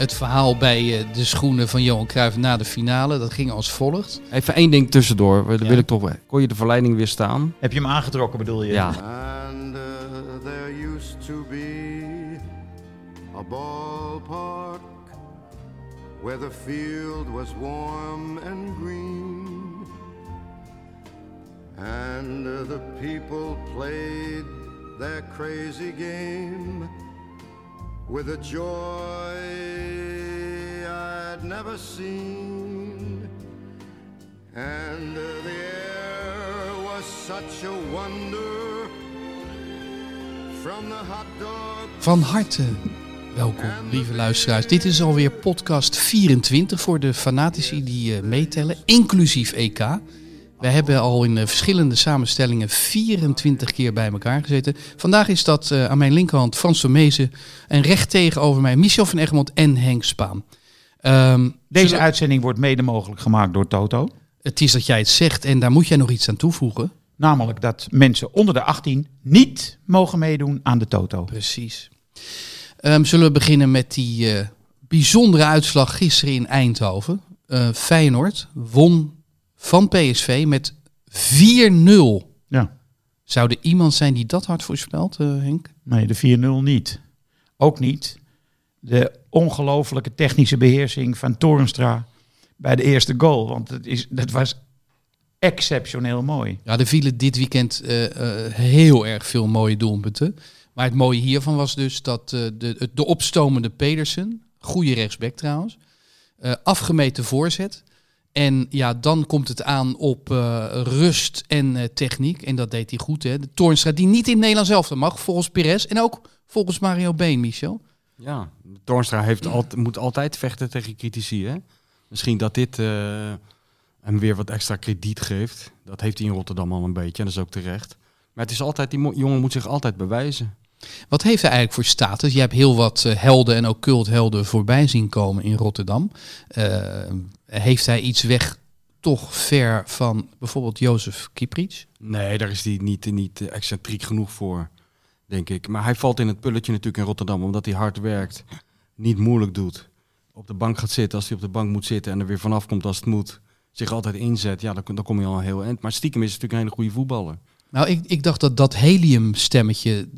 Het verhaal bij eh, de schoenen van Johan Cruijff na de finale, dat ging als volgt. Even één ding tussendoor. Daar Ja. wil ik toch. Kon je de verleiding weer staan? Heb je hem aangetrokken, bedoel je? Ja. And uh, there used to be a ballpark where the field was warm and green. And uh, the people played their crazy game with a joy I'd never seen. And uh, the air was such a wonder from the hot dog. Van harte welkom, lieve luisteraars. Dit is alweer podcast 24 voor de fanatici die eh, meetellen, inclusief EK. Wij hebben al in eh, verschillende samenstellingen 24 keer bij elkaar gezeten. Vandaag is dat eh, aan mijn linkerhand Frans de Mezen en recht tegenover mij Michel van Egmond en Henk Spaan. Ehm, Deze zullen- uitzending wordt mede mogelijk gemaakt door Toto. Het is dat jij het zegt en daar moet jij nog iets aan toevoegen. Namelijk dat mensen onder de 18 niet mogen meedoen aan de Toto. Precies. Ehm, zullen we beginnen met die eh, bijzondere uitslag gisteren in Eindhoven. Feyenoord won van PSV met 4-0. Ja. Zou er iemand zijn die dat hard voorspelt, eh, Henk? Nee, de 4-0 niet. Ook niet de ongelofelijke technische beheersing van Torenstra bij de eerste goal. Want het is, dat was exceptioneel mooi. Ja, er vielen dit weekend eh, eh, heel erg veel mooie doelpunten. Maar het mooie hiervan was dus dat de, de opstomende Pedersen, goede rechtsback trouwens, afgemeten voorzet. En ja, dan komt het aan op eh, rust en eh, techniek. En dat deed hij goed. Hè? De Toornstra die niet in het Nederlands zelf mag, volgens Perez. En ook volgens Mario Been, Michel. Ja. Toornstra heeft moet altijd vechten tegen critici. Hè? Misschien dat dit eh, hem weer wat extra krediet geeft. Dat heeft hij in Rotterdam al een beetje. En dat is ook terecht. Maar het is altijd, die jongen moet zich altijd bewijzen. Wat heeft hij eigenlijk voor status? Je hebt heel wat eh, helden en ook culthelden voorbij zien komen in Rotterdam. Eh, heeft hij iets weg toch ver van bijvoorbeeld Jozef Kieprits? Nee, daar is hij niet, niet excentriek genoeg voor, denk ik. Maar hij valt in het pulletje natuurlijk in Rotterdam, omdat hij hard werkt, niet moeilijk doet. Op de bank gaat zitten als hij op de bank moet zitten en er weer vanaf komt als het moet. Zich altijd inzet, ja, dan, dan kom je al een heel eind. Maar stiekem is natuurlijk een hele goede voetballer. Nou, ik, ik dacht dat dat heliumstemmetje,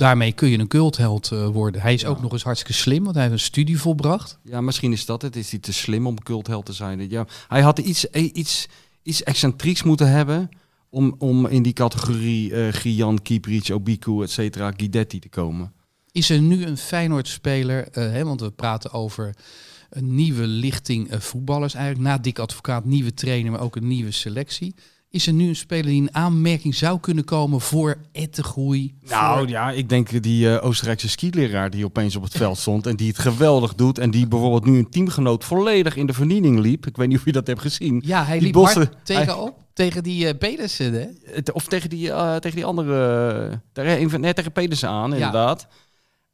daarmee kun je een cultheld eh, worden. Hij is ook nog eens hartstikke slim, want hij heeft een studie volbracht. Ja, misschien is dat het. Is hij te slim om cultheld te zijn? Ja, hij had iets, eh, iets, iets excentrieks moeten hebben om, om in die categorie eh Gian, Kieprits, Obiku, et cetera, Guidetti te komen. Is er nu een Feyenoord-speler, hè, want we praten over een nieuwe lichting voetballers eigenlijk. Na Dick Advocaat, nieuwe trainer, maar ook een nieuwe selectie. Is er nu een speler die in aanmerking zou kunnen komen voor Ettengroei? Nou ja, ik denk die eh, Oostenrijkse skileraar die opeens op het veld stond en die het geweldig doet en die bijvoorbeeld nu een teamgenoot volledig in de vernieling liep. Ik weet niet of je dat hebt gezien. Ja, hij Die liep bossen- hard tegenop. Tegen die eh Pedersen, hè? Het- Of tegen die, eh, tegen die andere, eh, tegen, nee, tegen Pedersen aan inderdaad.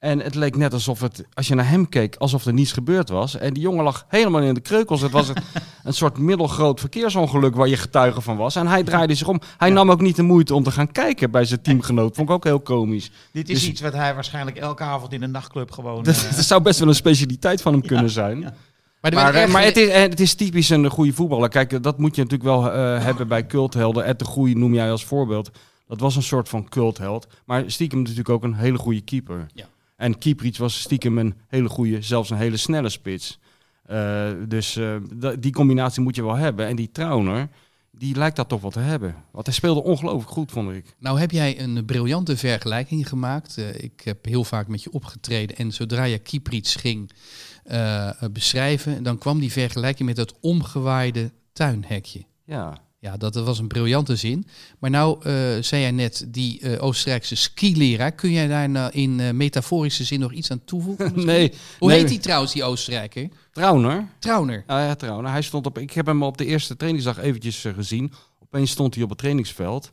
En het leek net alsof het, als je naar hem keek, alsof er niets gebeurd was. En die jongen lag helemaal in de kreukels. Het was een, een soort middelgroot verkeersongeluk waar je getuige van was. En hij draaide zich om. Hij nam ook niet de moeite om te gaan kijken bij zijn teamgenoot. Vond ik ook heel komisch. Dit is Dus- iets wat hij waarschijnlijk elke avond in een nachtclub gewoon... Dat, eh, dat zou best wel een specialiteit van hem kunnen zijn. ja. Maar, Maar, het, is, eh, het is typisch een goede voetballer. Kijk, eh, dat moet je natuurlijk wel eh, hebben bij culthelden. Ed de Goeie noem jij als voorbeeld. Dat was een soort van cultheld. Maar stiekem natuurlijk ook een hele goede keeper. Ja. En Kieprits was stiekem een hele goede, zelfs een hele snelle spits. Eh, dus eh, die combinatie moet je wel hebben. En die Trauner, die lijkt dat toch wel te hebben. Want hij speelde ongelooflijk goed, vond ik. Nou heb jij een briljante vergelijking gemaakt. Eh, ik heb heel vaak met je opgetreden. En zodra je Kieprits ging beschrijven, dan kwam die vergelijking met het omgewaaide tuinhekje. Ja. Ja, dat, dat was een briljante zin. Maar nou eh, zei jij net, die eh, Oostenrijkse skileraar. Kun jij daar nou in eh, metaforische zin nog iets aan toevoegen? misschien? Nee, Hoe nee. heet die trouwens, die Oostenrijker? Trauner. Trauner. Ja, ja, Trauner. Hij stond op. Ik heb hem op de eerste trainingsdag eventjes gezien. Opeens stond hij op het trainingsveld.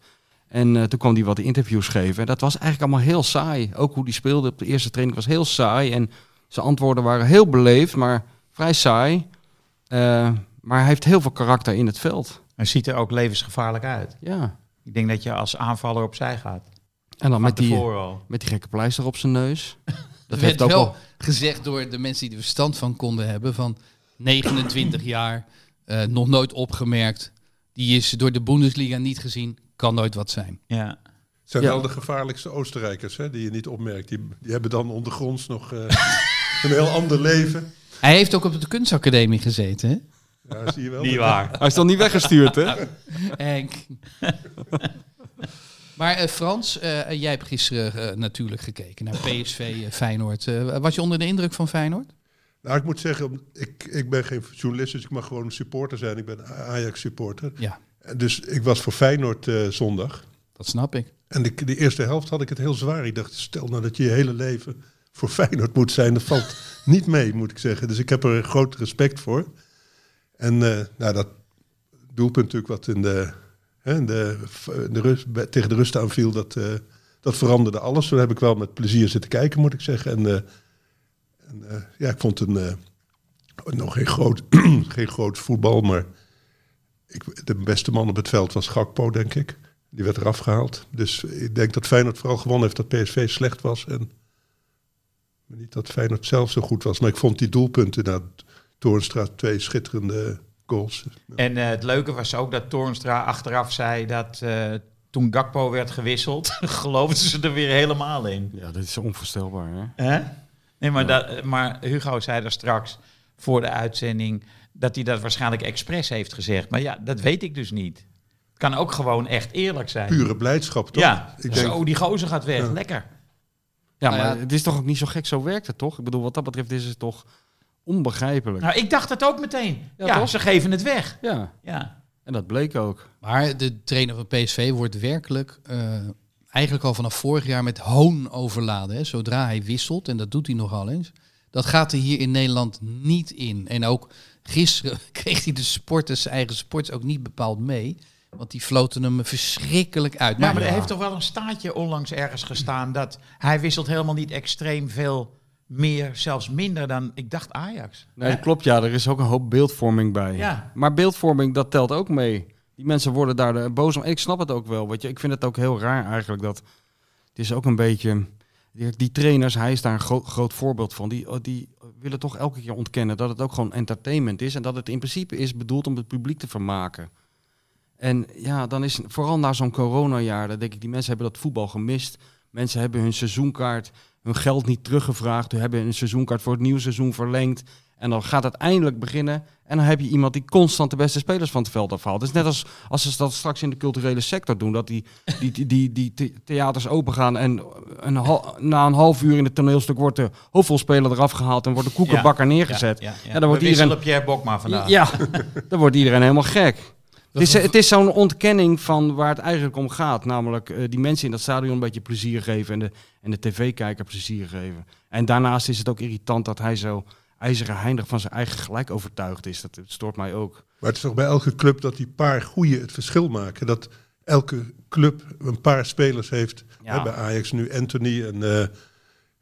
En toen kwam hij wat interviews geven. En dat was eigenlijk allemaal heel saai. Ook hoe hij speelde op de eerste training was heel saai. En zijn antwoorden waren heel beleefd, maar vrij saai. Maar hij heeft heel veel karakter in het veld. Hij ziet er ook levensgevaarlijk uit. Ja. Ik denk dat je als aanvaller opzij gaat. En dan met die, al. met die gekke pleister op zijn neus. Dat werd ook wel wel... gezegd door de mensen die er verstand van konden hebben. Van 29 jaar, eh, nog nooit opgemerkt. Die is door de Bundesliga niet gezien. Kan nooit wat zijn. Ja. Het zijn Ja. wel de gevaarlijkste Oostenrijkers, hè, die je niet opmerkt. Die, die hebben dan ondergronds nog eh, een heel ander leven. Hij heeft ook op de kunstacademie gezeten. Hè? Ja, zie je wel. Niet waar. Hij is dan niet weggestuurd, hè? Henk. maar eh, Frans, eh, jij hebt gisteren eh, natuurlijk gekeken naar PSV eh, Feyenoord. Eh, was je onder de indruk van Feyenoord? Nou, ik moet zeggen, ik, ik ben geen journalist, dus ik mag gewoon een supporter zijn. Ik ben Ajax-supporter. Ja, Dus ik was voor Feyenoord eh, zondag. dat snap ik. En de, de eerste helft had ik het heel zwaar. Ik dacht, stel nou dat je je hele leven voor Feyenoord moet zijn. Dat valt niet mee, moet ik zeggen. Dus ik heb er groot respect voor. En eh, nou, dat doelpunt natuurlijk wat in de, hè, de, de tegen de rust aanviel, dat, eh, dat veranderde alles. Toen heb ik wel met plezier zitten kijken, moet ik zeggen. En, eh, en ja, ik vond een, nog geen groot, geen groot voetbal, maar ik, de beste man op het veld was Gakpo, denk ik. Die werd eraf gehaald. Dus ik denk dat Feyenoord vooral gewonnen heeft dat PSV slecht was. En niet dat Feyenoord zelf zo goed was. Maar ik vond die doelpunten naar Toornstra twee schitterende goals. En eh, het leuke was ook dat Toornstra achteraf zei dat eh, toen Gakpo werd gewisseld, geloofden ze er weer helemaal in. Ja, dat is onvoorstelbaar, hè? Hè? Nee, maar, dat, maar Hugo zei daar straks voor de uitzending dat hij dat waarschijnlijk expres heeft gezegd. Maar ja, dat weet ik dus niet. Het kan ook gewoon echt eerlijk zijn. Pure blijdschap, toch? Ja, ik denk, zo, die gozer gaat weg. Ja. Lekker. Ja, Nou ja. maar het is toch ook niet zo gek, zo werkt het toch? Ik bedoel, wat dat betreft is het toch onbegrijpelijk. Nou, ik dacht het ook meteen. Ja, ze geven het weg. Ja, Ja. en dat bleek ook. Maar de trainer van PSV wordt werkelijk eh, eigenlijk al vanaf vorig jaar met hoon overladen. Hè? Zodra hij wisselt, en dat doet hij nogal eens. Dat gaat er hier in Nederland niet in. En ook gisteren kreeg hij de sporters, zijn eigen sports ook niet bepaald mee. Want die floten hem verschrikkelijk uit. Maar, maar er heeft toch wel een staatje onlangs ergens gestaan dat hij wisselt helemaal niet extreem veel meer, zelfs minder dan ik dacht Ajax. Nee, dat klopt, ja. Er is ook een hoop beeldvorming bij. Ja. Maar beeldvorming, dat telt ook mee. Die mensen worden daar de- boos om. Ik snap het ook wel. Weet je. Ik vind het ook heel raar eigenlijk dat... Het is ook een beetje... Die, die trainers, hij is daar een groot, groot voorbeeld van. Die, die willen toch elke keer ontkennen dat het ook gewoon entertainment is. En dat het in principe is bedoeld om het publiek te vermaken. En ja, dan is vooral na zo'n coronajaar, dan denk ik, die mensen hebben dat voetbal gemist. Mensen hebben hun seizoenkaart, hun geld niet teruggevraagd. Ze hebben hun seizoenkaart voor het nieuwe seizoen verlengd. En dan gaat het eindelijk beginnen. En dan heb je iemand die constant de beste spelers van het veld afhaalt. Het is net als, als ze dat straks in de culturele sector doen. Dat die, die, die, die, die the- theaters open gaan. En een hal- na een half uur in het toneelstuk wordt de hoofdrolspeler eraf gehaald. En wordt de koekenbakker neergezet. Ja, ja, Ja, dan wordt iedereen- Pierre Bokma vandaag. Ja, dan wordt iedereen helemaal gek. Het is, het is zo'n ontkenning van waar het eigenlijk om gaat. Namelijk eh, die mensen in dat stadion een beetje plezier geven en de, en de tv-kijker plezier geven. En daarnaast is het ook irritant dat hij zo ijzeren heinig van zijn eigen gelijk overtuigd is. Dat stoort mij ook. Maar het is toch bij elke club dat die paar goeie het verschil maken. Dat elke club een paar spelers heeft. Ja. Hè, bij Ajax nu Anthony en, eh,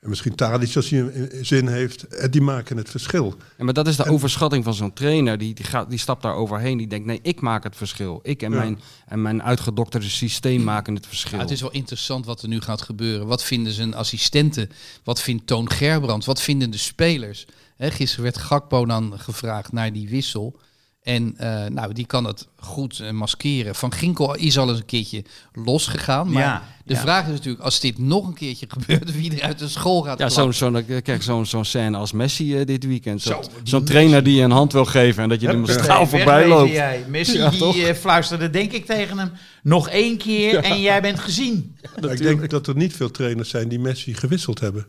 en misschien Tadic als hij zin heeft. En die maken het verschil. Ja, maar dat is de overschatting van zo'n trainer. Die, die, gaat, die stapt daar overheen. Die denkt, nee, ik maak het verschil. Ik en, Ja. mijn, en mijn uitgedokterde systeem maken het verschil. Ja, het is wel interessant wat er nu gaat gebeuren. Wat vinden zijn assistenten? Wat vindt Toon Gerbrandt? Wat vinden de spelers? Hè, gisteren werd Gakpo dan gevraagd naar die wissel. En eh, nou, die kan het goed eh, maskeren. Van Ginkel is al eens een keertje losgegaan. Maar Ja, de ja. vraag is natuurlijk, als dit nog een keertje gebeurt, wie er uit de school gaat Ja, zo'n zo, je zo'n zo'n scène als Messi eh, dit weekend. Zo, Zo'n trainer die je een hand wil geven en dat je er massaal weg- voorbij loopt. jij. Messi Ja, die eh, fluisterde denk ik tegen hem nog één keer en jij bent gezien. Ik denk dat er niet veel trainers zijn die Messi gewisseld hebben.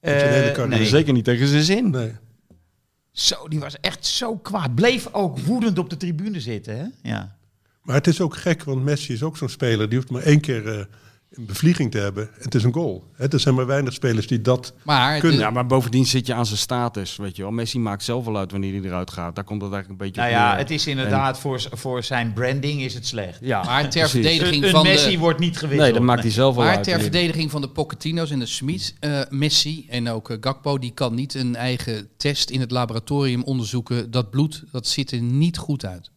Eh, zijn hele nee. Zeker niet tegen zijn zin. Nee. Zo, die was echt zo kwaad. Bleef ook woedend op de tribune zitten. Hè? Ja. Maar het is ook gek, want Messi is ook zo'n speler. Die hoeft maar één keer eh, een bevlieging te hebben. En het is een goal. Hè, er zijn maar weinig spelers die dat... Maar Kunnen. Ja, maar bovendien zit je aan zijn status, weet je wel. Messi maakt zelf wel uit wanneer hij eruit gaat. Daar komt het eigenlijk een beetje Nou op ja, het is inderdaad voor, voor zijn branding is het slecht. Ja, maar ter precies. verdediging Een van Messi de... wordt niet gewisseld. Nee, dat maakt hij zelf wel Maar uit. ter verdediging van de Pochettino's en de Smits, eh, Messi en ook eh, Gakpo, die kan niet een eigen test in het laboratorium onderzoeken. Dat bloed, dat ziet er niet goed uit.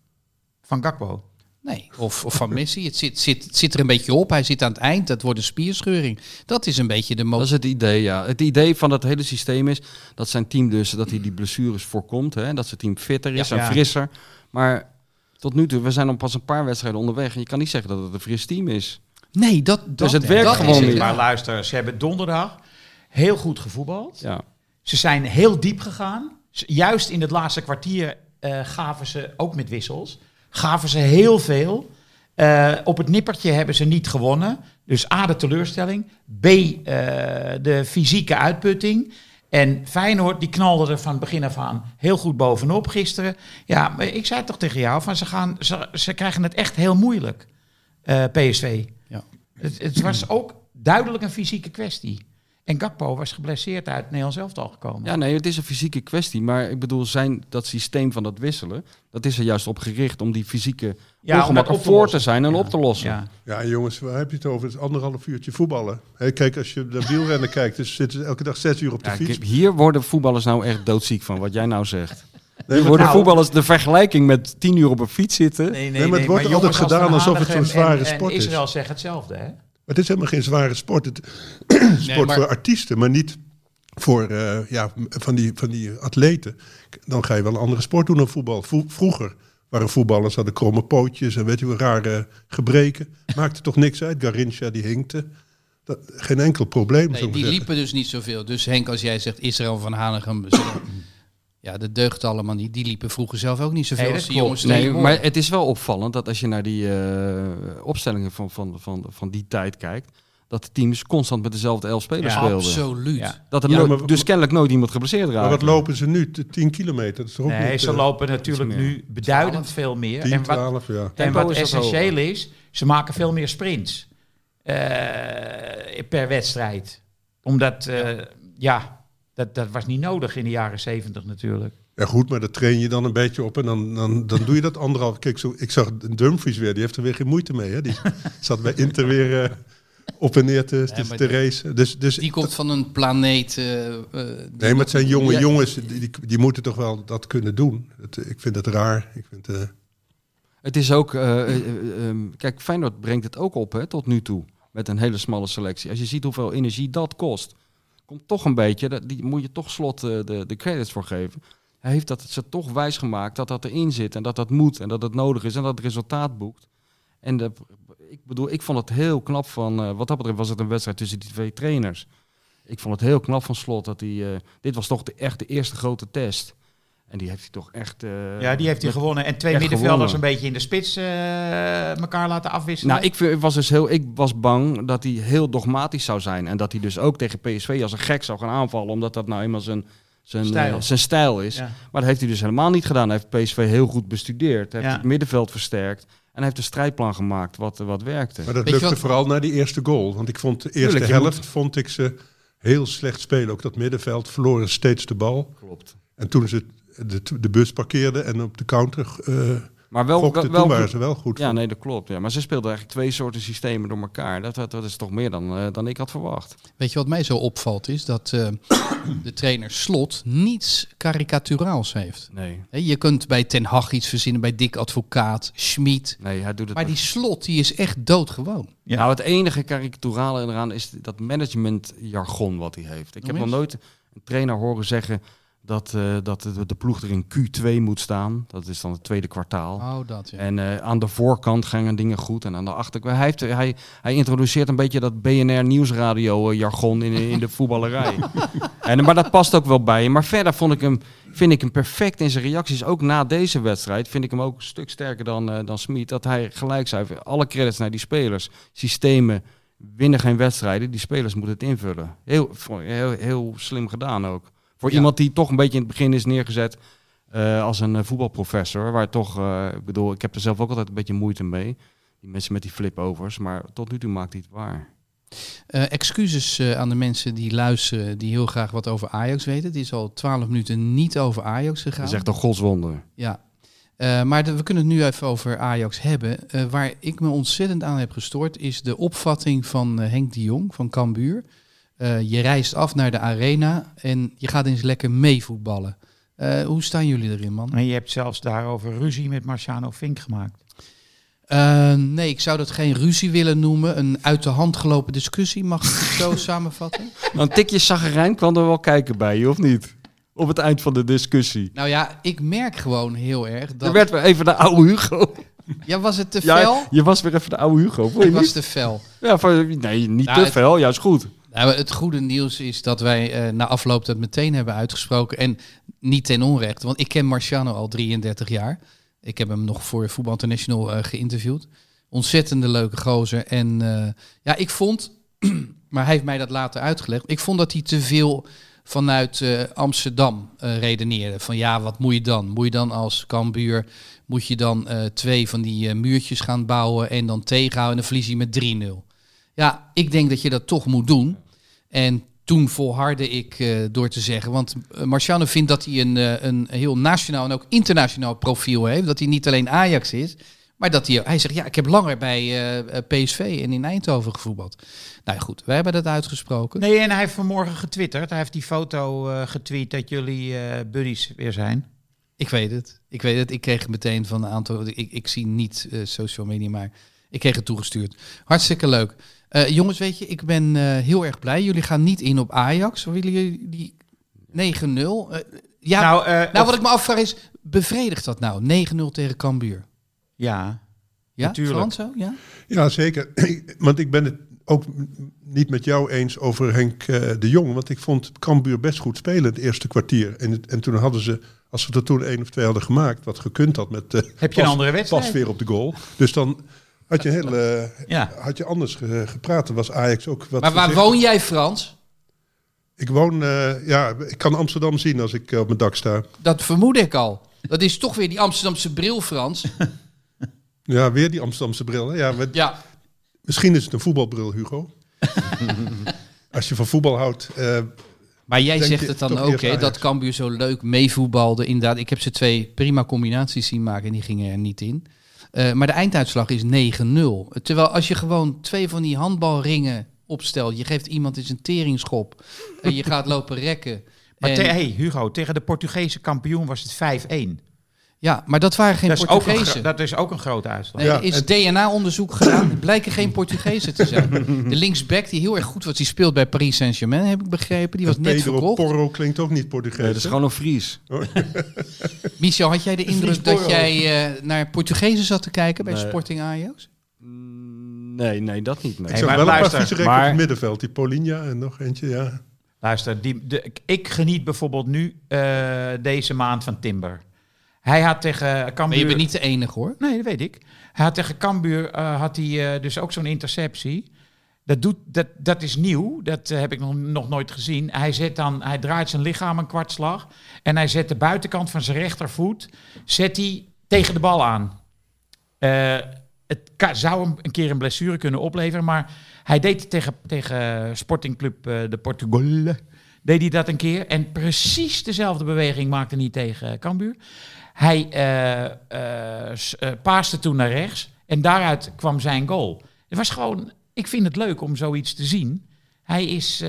Van Gakpo. Nee, of, of van Messi. Het zit, zit, zit er een beetje op. Hij zit aan het eind. Dat wordt een spierscheuring. Dat is een beetje de Dat is het idee, ja. Het idee van dat hele systeem is dat zijn team dus dat hij die blessures voorkomt. Hè? Dat zijn team fitter is Ja. en Ja. frisser. Maar tot nu toe, we zijn al pas een paar wedstrijden onderweg. En je kan niet zeggen dat het een fris team is. Nee, dat, dat het werkt dat gewoon is het. niet. Maar luister, ze hebben donderdag heel goed gevoetbald. Ja. Ze zijn heel diep gegaan. Juist in het laatste kwartier eh, gaven ze, ook met wissels, gaven ze heel veel. Eh, op het nippertje hebben ze niet gewonnen. Dus A, de teleurstelling. B, eh, de fysieke uitputting. En Feyenoord, die knalde er van het begin af aan heel goed bovenop gisteren. Ja, maar ik zei toch tegen jou, van ze, gaan, ze, ze krijgen het echt heel moeilijk, eh, PSV. Ja. Het, het was ook duidelijk een fysieke kwestie. En Gakpo was geblesseerd uit Nederland zelf al gekomen. ja, nee, het is een fysieke kwestie. Maar ik bedoel, zijn, dat systeem van dat wisselen, dat is er juist op gericht om die fysieke Ja, om op voor te zijn en Ja. op te lossen. Ja. Ja, jongens, waar heb je het over? Het is anderhalf uurtje voetballen. Kijk, als je naar wielrennen kijkt, dus zitten ze elke dag zes uur op de Ja, fiets. hier worden voetballers nou echt doodziek van, wat jij nou zegt. Nee, Hier worden nou- voetballers de vergelijking met tien uur op een fiets zitten. Nee, Nee, maar het wordt altijd jongens gedaan alsof het zo'n zware en, sport en is. Israël zeggen hetzelfde, hè? Maar het is helemaal geen zware sport. Het sport maar- voor artiesten, maar niet voor eh, ja, van, die, van die atleten. Dan ga je wel een andere sport doen dan voetbal. Vro- vroeger waren voetballers, hadden kromme pootjes en weet je wel, rare gebreken. Maakte toch niks uit. Garincha die hinkte. Dat, geen enkel probleem, Nee, die liepen dus niet zoveel. Dus Henk, als jij zegt Israël van Hanegem... ja, dat deugt allemaal niet. Die liepen vroeger zelf ook niet zoveel Nee, als die jongens. Nee, maar het is wel opvallend dat als je naar die eh, opstellingen van, van, van, van die tijd kijkt, dat de teams constant met dezelfde elf spelers Ja, speelden. Absoluut. Ja. Dat er Ja, nooit- maar- dus kennelijk nooit iemand geblesseerd raakt. Maar wat lopen ze nu? T- 10 kilometer? Dat is ook Nee, niet, ze eh, lopen natuurlijk nu beduidend veel meer. 10, en wat, 12, ja. en wat is essentieel is, ze maken veel meer sprints eh, per wedstrijd. Omdat, eh, ja, dat, dat was niet nodig in de jaren zeventig natuurlijk. Ja goed, maar dat train je dan een beetje op en dan, dan, dan doe je dat anderhalf. Kijk, zo, ik zag Dumfries weer, die heeft er weer geen moeite mee. Hè? Die zat bij Inter weer eh, op en neer te, te, racen. Dus, dus Die komt van een planeet... eh, eh, nee, maar het zijn jonge Ja, jongens, die, die, die moeten toch wel dat kunnen doen. Het, ik vind het raar. Ik vind, eh, Het is ook, ehm, kijk, Feyenoord brengt het ook op hè, tot nu toe. Met een hele smalle selectie. Als je ziet hoeveel energie dat kost, komt toch een beetje, die moet je toch slot eh, de, de credits voor geven. Hij heeft dat ze toch wijs gemaakt dat dat erin zit en dat dat moet en dat het nodig is en dat het resultaat boekt. En ik bedoel, ik vond het heel knap van, eh, wat dat betreft was het een wedstrijd tussen die twee trainers. Ik vond het heel knap van slot dat hij, eh, dit was toch de, echt de eerste grote test. En die heeft hij toch echt... eh, Ja, die heeft hij met- gewonnen. En twee middenvelders gewonnen. een beetje in de spits eh, elkaar laten afwisselen. Nou, ik, was dus heel, ik was bang dat hij heel dogmatisch zou zijn. En dat hij dus ook tegen PSV als een gek zou gaan aanvallen. Omdat dat nou eenmaal zijn, zijn, Stijl. eh, zijn stijl is. Ja. Maar dat heeft hij dus helemaal niet gedaan. Hij heeft PSV heel goed bestudeerd. Hij heeft Ja. het middenveld versterkt. En hij heeft een strijdplan gemaakt wat, wat werkte. maar dat Weet lukte wat- vooral na die eerste goal. Want ik vond de eerste Tuurlijk, helft vond ik ze heel slecht spelen. Ook dat middenveld verloren steeds de bal. Klopt. En toen ze de, de bus parkeerden en op de counter eh Maar wel, wel, toen waren ze wel goed. Ja, nee, dat klopt. Ja. Maar ze speelden eigenlijk twee soorten systemen door elkaar. Dat, dat, dat is toch meer dan, eh, dan ik had verwacht. Weet je wat mij zo opvalt is dat eh, de trainer Slot niets karikaturaals heeft. Nee. Hè, Je kunt bij Ten Hag iets verzinnen, bij Dick Advocaat, Schmid. Nee, hij doet het Maar die Slot die is echt doodgewoon. Ja. Nou, het enige karikaturale eraan is dat managementjargon wat hij heeft. Ik heb Nog nog nooit een trainer horen zeggen dat, eh, dat de, ploeg er in Q2 moet staan. Dat is dan het tweede kwartaal. Oh, dat ja. En eh, aan de voorkant gingen dingen goed en aan de achterkant... Hij, heeft, hij, hij introduceert een beetje dat BNR Nieuwsradio eh, jargon in, in de voetballerij. en, maar dat past ook wel bij hem. Maar verder vond ik hem, vind ik hem perfect in zijn reacties. Ook na deze wedstrijd vind ik hem ook een stuk sterker dan, eh dan Smit. Dat hij gelijk zei, alle credits naar die spelers. Systemen winnen geen wedstrijden. Die spelers moeten het invullen. Heel, heel, heel slim gedaan ook. Voor Ja. iemand die toch een beetje in het begin is neergezet eh, als een eh, voetbalprofessor. Waar toch, eh, ik bedoel, ik heb er zelf ook altijd een beetje moeite mee. Die mensen met die flipovers. Maar tot nu toe maakt hij het waar. Excuses aan de mensen die luisteren, die heel graag wat over Ajax weten. Het is al twaalf minuten niet over Ajax gegaan. Dat is echt een godswonder. Ja. Maar de- we kunnen het nu even over Ajax hebben. Waar ik me ontzettend aan heb gestoord, is de opvatting van Henk de Jong van Cambuur. Eh, je reist af naar de arena en je gaat eens lekker meevoetballen. Eh hoe staan jullie erin, man? En je hebt zelfs daarover ruzie met Marciano Fink gemaakt. Eh, nee, ik zou dat geen ruzie willen noemen. Een uit de hand gelopen discussie, mag ik het zo samenvatten? Nou, een tikje zagerijn kwam er wel kijken bij je, of niet? Op het eind van de discussie. Nou ja, ik merk gewoon heel erg dat... Er werd weer even de oude Hugo. Ja, was het te fel? Ja, je was weer even de oude Hugo. Vond je Ik was te fel. Ja, van, nee, niet Nou, te het- veel. Juist goed. Nou, het goede nieuws is dat wij eh, na afloop dat meteen hebben uitgesproken. En niet ten onrechte, want ik ken Marciano al 33 jaar. Ik heb hem nog voor Voetbal International eh, geïnterviewd. Ontzettende leuke gozer. En eh, ja, ik vond, maar hij heeft mij dat later uitgelegd. Ik vond dat hij te veel vanuit Amsterdam redeneerde. Van ja, wat moet je dan? Moet je dan als Cambuur, moet je dan twee van die muurtjes gaan bouwen en dan tegenhouden en dan verlies met 3-0. Ja, ik denk dat je dat toch moet doen. En toen volhardde ik eh, door te zeggen, want eh, Marciano vindt dat hij een, eh, een heel nationaal en ook internationaal profiel heeft. Dat hij niet alleen Ajax is, maar dat hij, hij zegt, ja, ik heb langer bij PSV en in Eindhoven gevoetbald. Nou ja, goed, wij hebben dat uitgesproken. Nee, en hij heeft vanmorgen getwitterd. Hij heeft die foto getweet dat jullie buddies weer zijn. Ik weet het. Ik weet het. Ik kreeg het meteen van een aantal. Ik, ik zie niet social media, maar ik kreeg het toegestuurd. Hartstikke leuk. Eh, jongens, weet je, ik ben eh, heel erg blij. Jullie gaan niet in op Ajax. Willen jullie die 9-0? Eh, ja, nou, nou, eh, of- wat ik me afvraag is, bevredigt dat nou? 9-0 tegen Cambuur. Ja, Ja, Natuurlijk. Frans zo? Ja? Ja, zeker. Want ik ben het ook niet met jou eens over Henk eh, de Jong. Want ik vond Cambuur best goed spelen het eerste kwartier. En, het- en toen hadden ze, als ze er toen één of twee hadden gemaakt, wat gekund had met... eh, Heb je een andere wedstrijd? Pas weer op de goal. Dus dan had je, heel, eh, Ja. had je anders ge- gepraat. Was Ajax ook wat Maar waar woon jij, Frans? Ik woon, eh, ja, ik kan Amsterdam zien als ik eh, op mijn dak sta. Dat vermoed ik al. Dat is toch weer die Amsterdamse bril, Frans. Ja, weer die Amsterdamse bril. hè? Ja, Ja, misschien is het een voetbalbril, Hugo. als je van voetbal houdt. Maar jij zegt het dan ook, hè, dat Cambuur zo leuk meevoetbalde. Inderdaad, ik heb ze twee prima combinaties zien maken en die gingen er niet in. Eh, maar de einduitslag is 9-0. Terwijl als je gewoon twee van die handbalringen opstelt, je geeft iemand eens een teringschop en je gaat lopen rekken. maar En- hey, Hugo, tegen de Portugese kampioen was het 5-1. Ja, maar dat waren geen Dat, is ook een gro- Portugezen. dat is ook een grote uitslag. Nee, Ja, er is het- DNA-onderzoek gedaan. Het blijken geen Portugezen te zijn. De linksback die heel erg goed was, die speelt bij Paris Saint-Germain, heb ik begrepen. Die was net Pedro verkocht. Porro klinkt ook niet Portugees. Nee, dat is gewoon een Fries. Michel, had jij de indruk dat jij eh, naar Portugezen zat te kijken bij Nee. Sporting Ajax? Mm, Nee, nee, dat niet. Nee. Ik zag maar wel een paar luister, vieze rekken maar- op het middenveld. Die Polinja en nog eentje, ja. Luister, die, de, ik geniet bijvoorbeeld nu eh, deze maand van Timber. Hij had tegen Cambuur... Maar je bent niet de enige hoor. Nee, dat weet ik. Hij had tegen Cambuur eh, had hij, eh, dus ook zo'n interceptie. Dat, doet, dat, dat is nieuw. Dat eh, heb ik nog, nog nooit gezien. Hij, zet dan, hij draait zijn lichaam een kwartslag. En hij zet de buitenkant van zijn rechtervoet zet hij tegen de bal aan. Het zou hem een keer een blessure kunnen opleveren. Maar hij deed het tegen, tegen Sporting Club de Portugal. Deed hij dat een keer. En precies dezelfde beweging maakte hij tegen Cambuur. Hij eh, paaste toen naar rechts. En daaruit kwam zijn goal. Het was gewoon... Ik vind het leuk om zoiets te zien. Hij, is,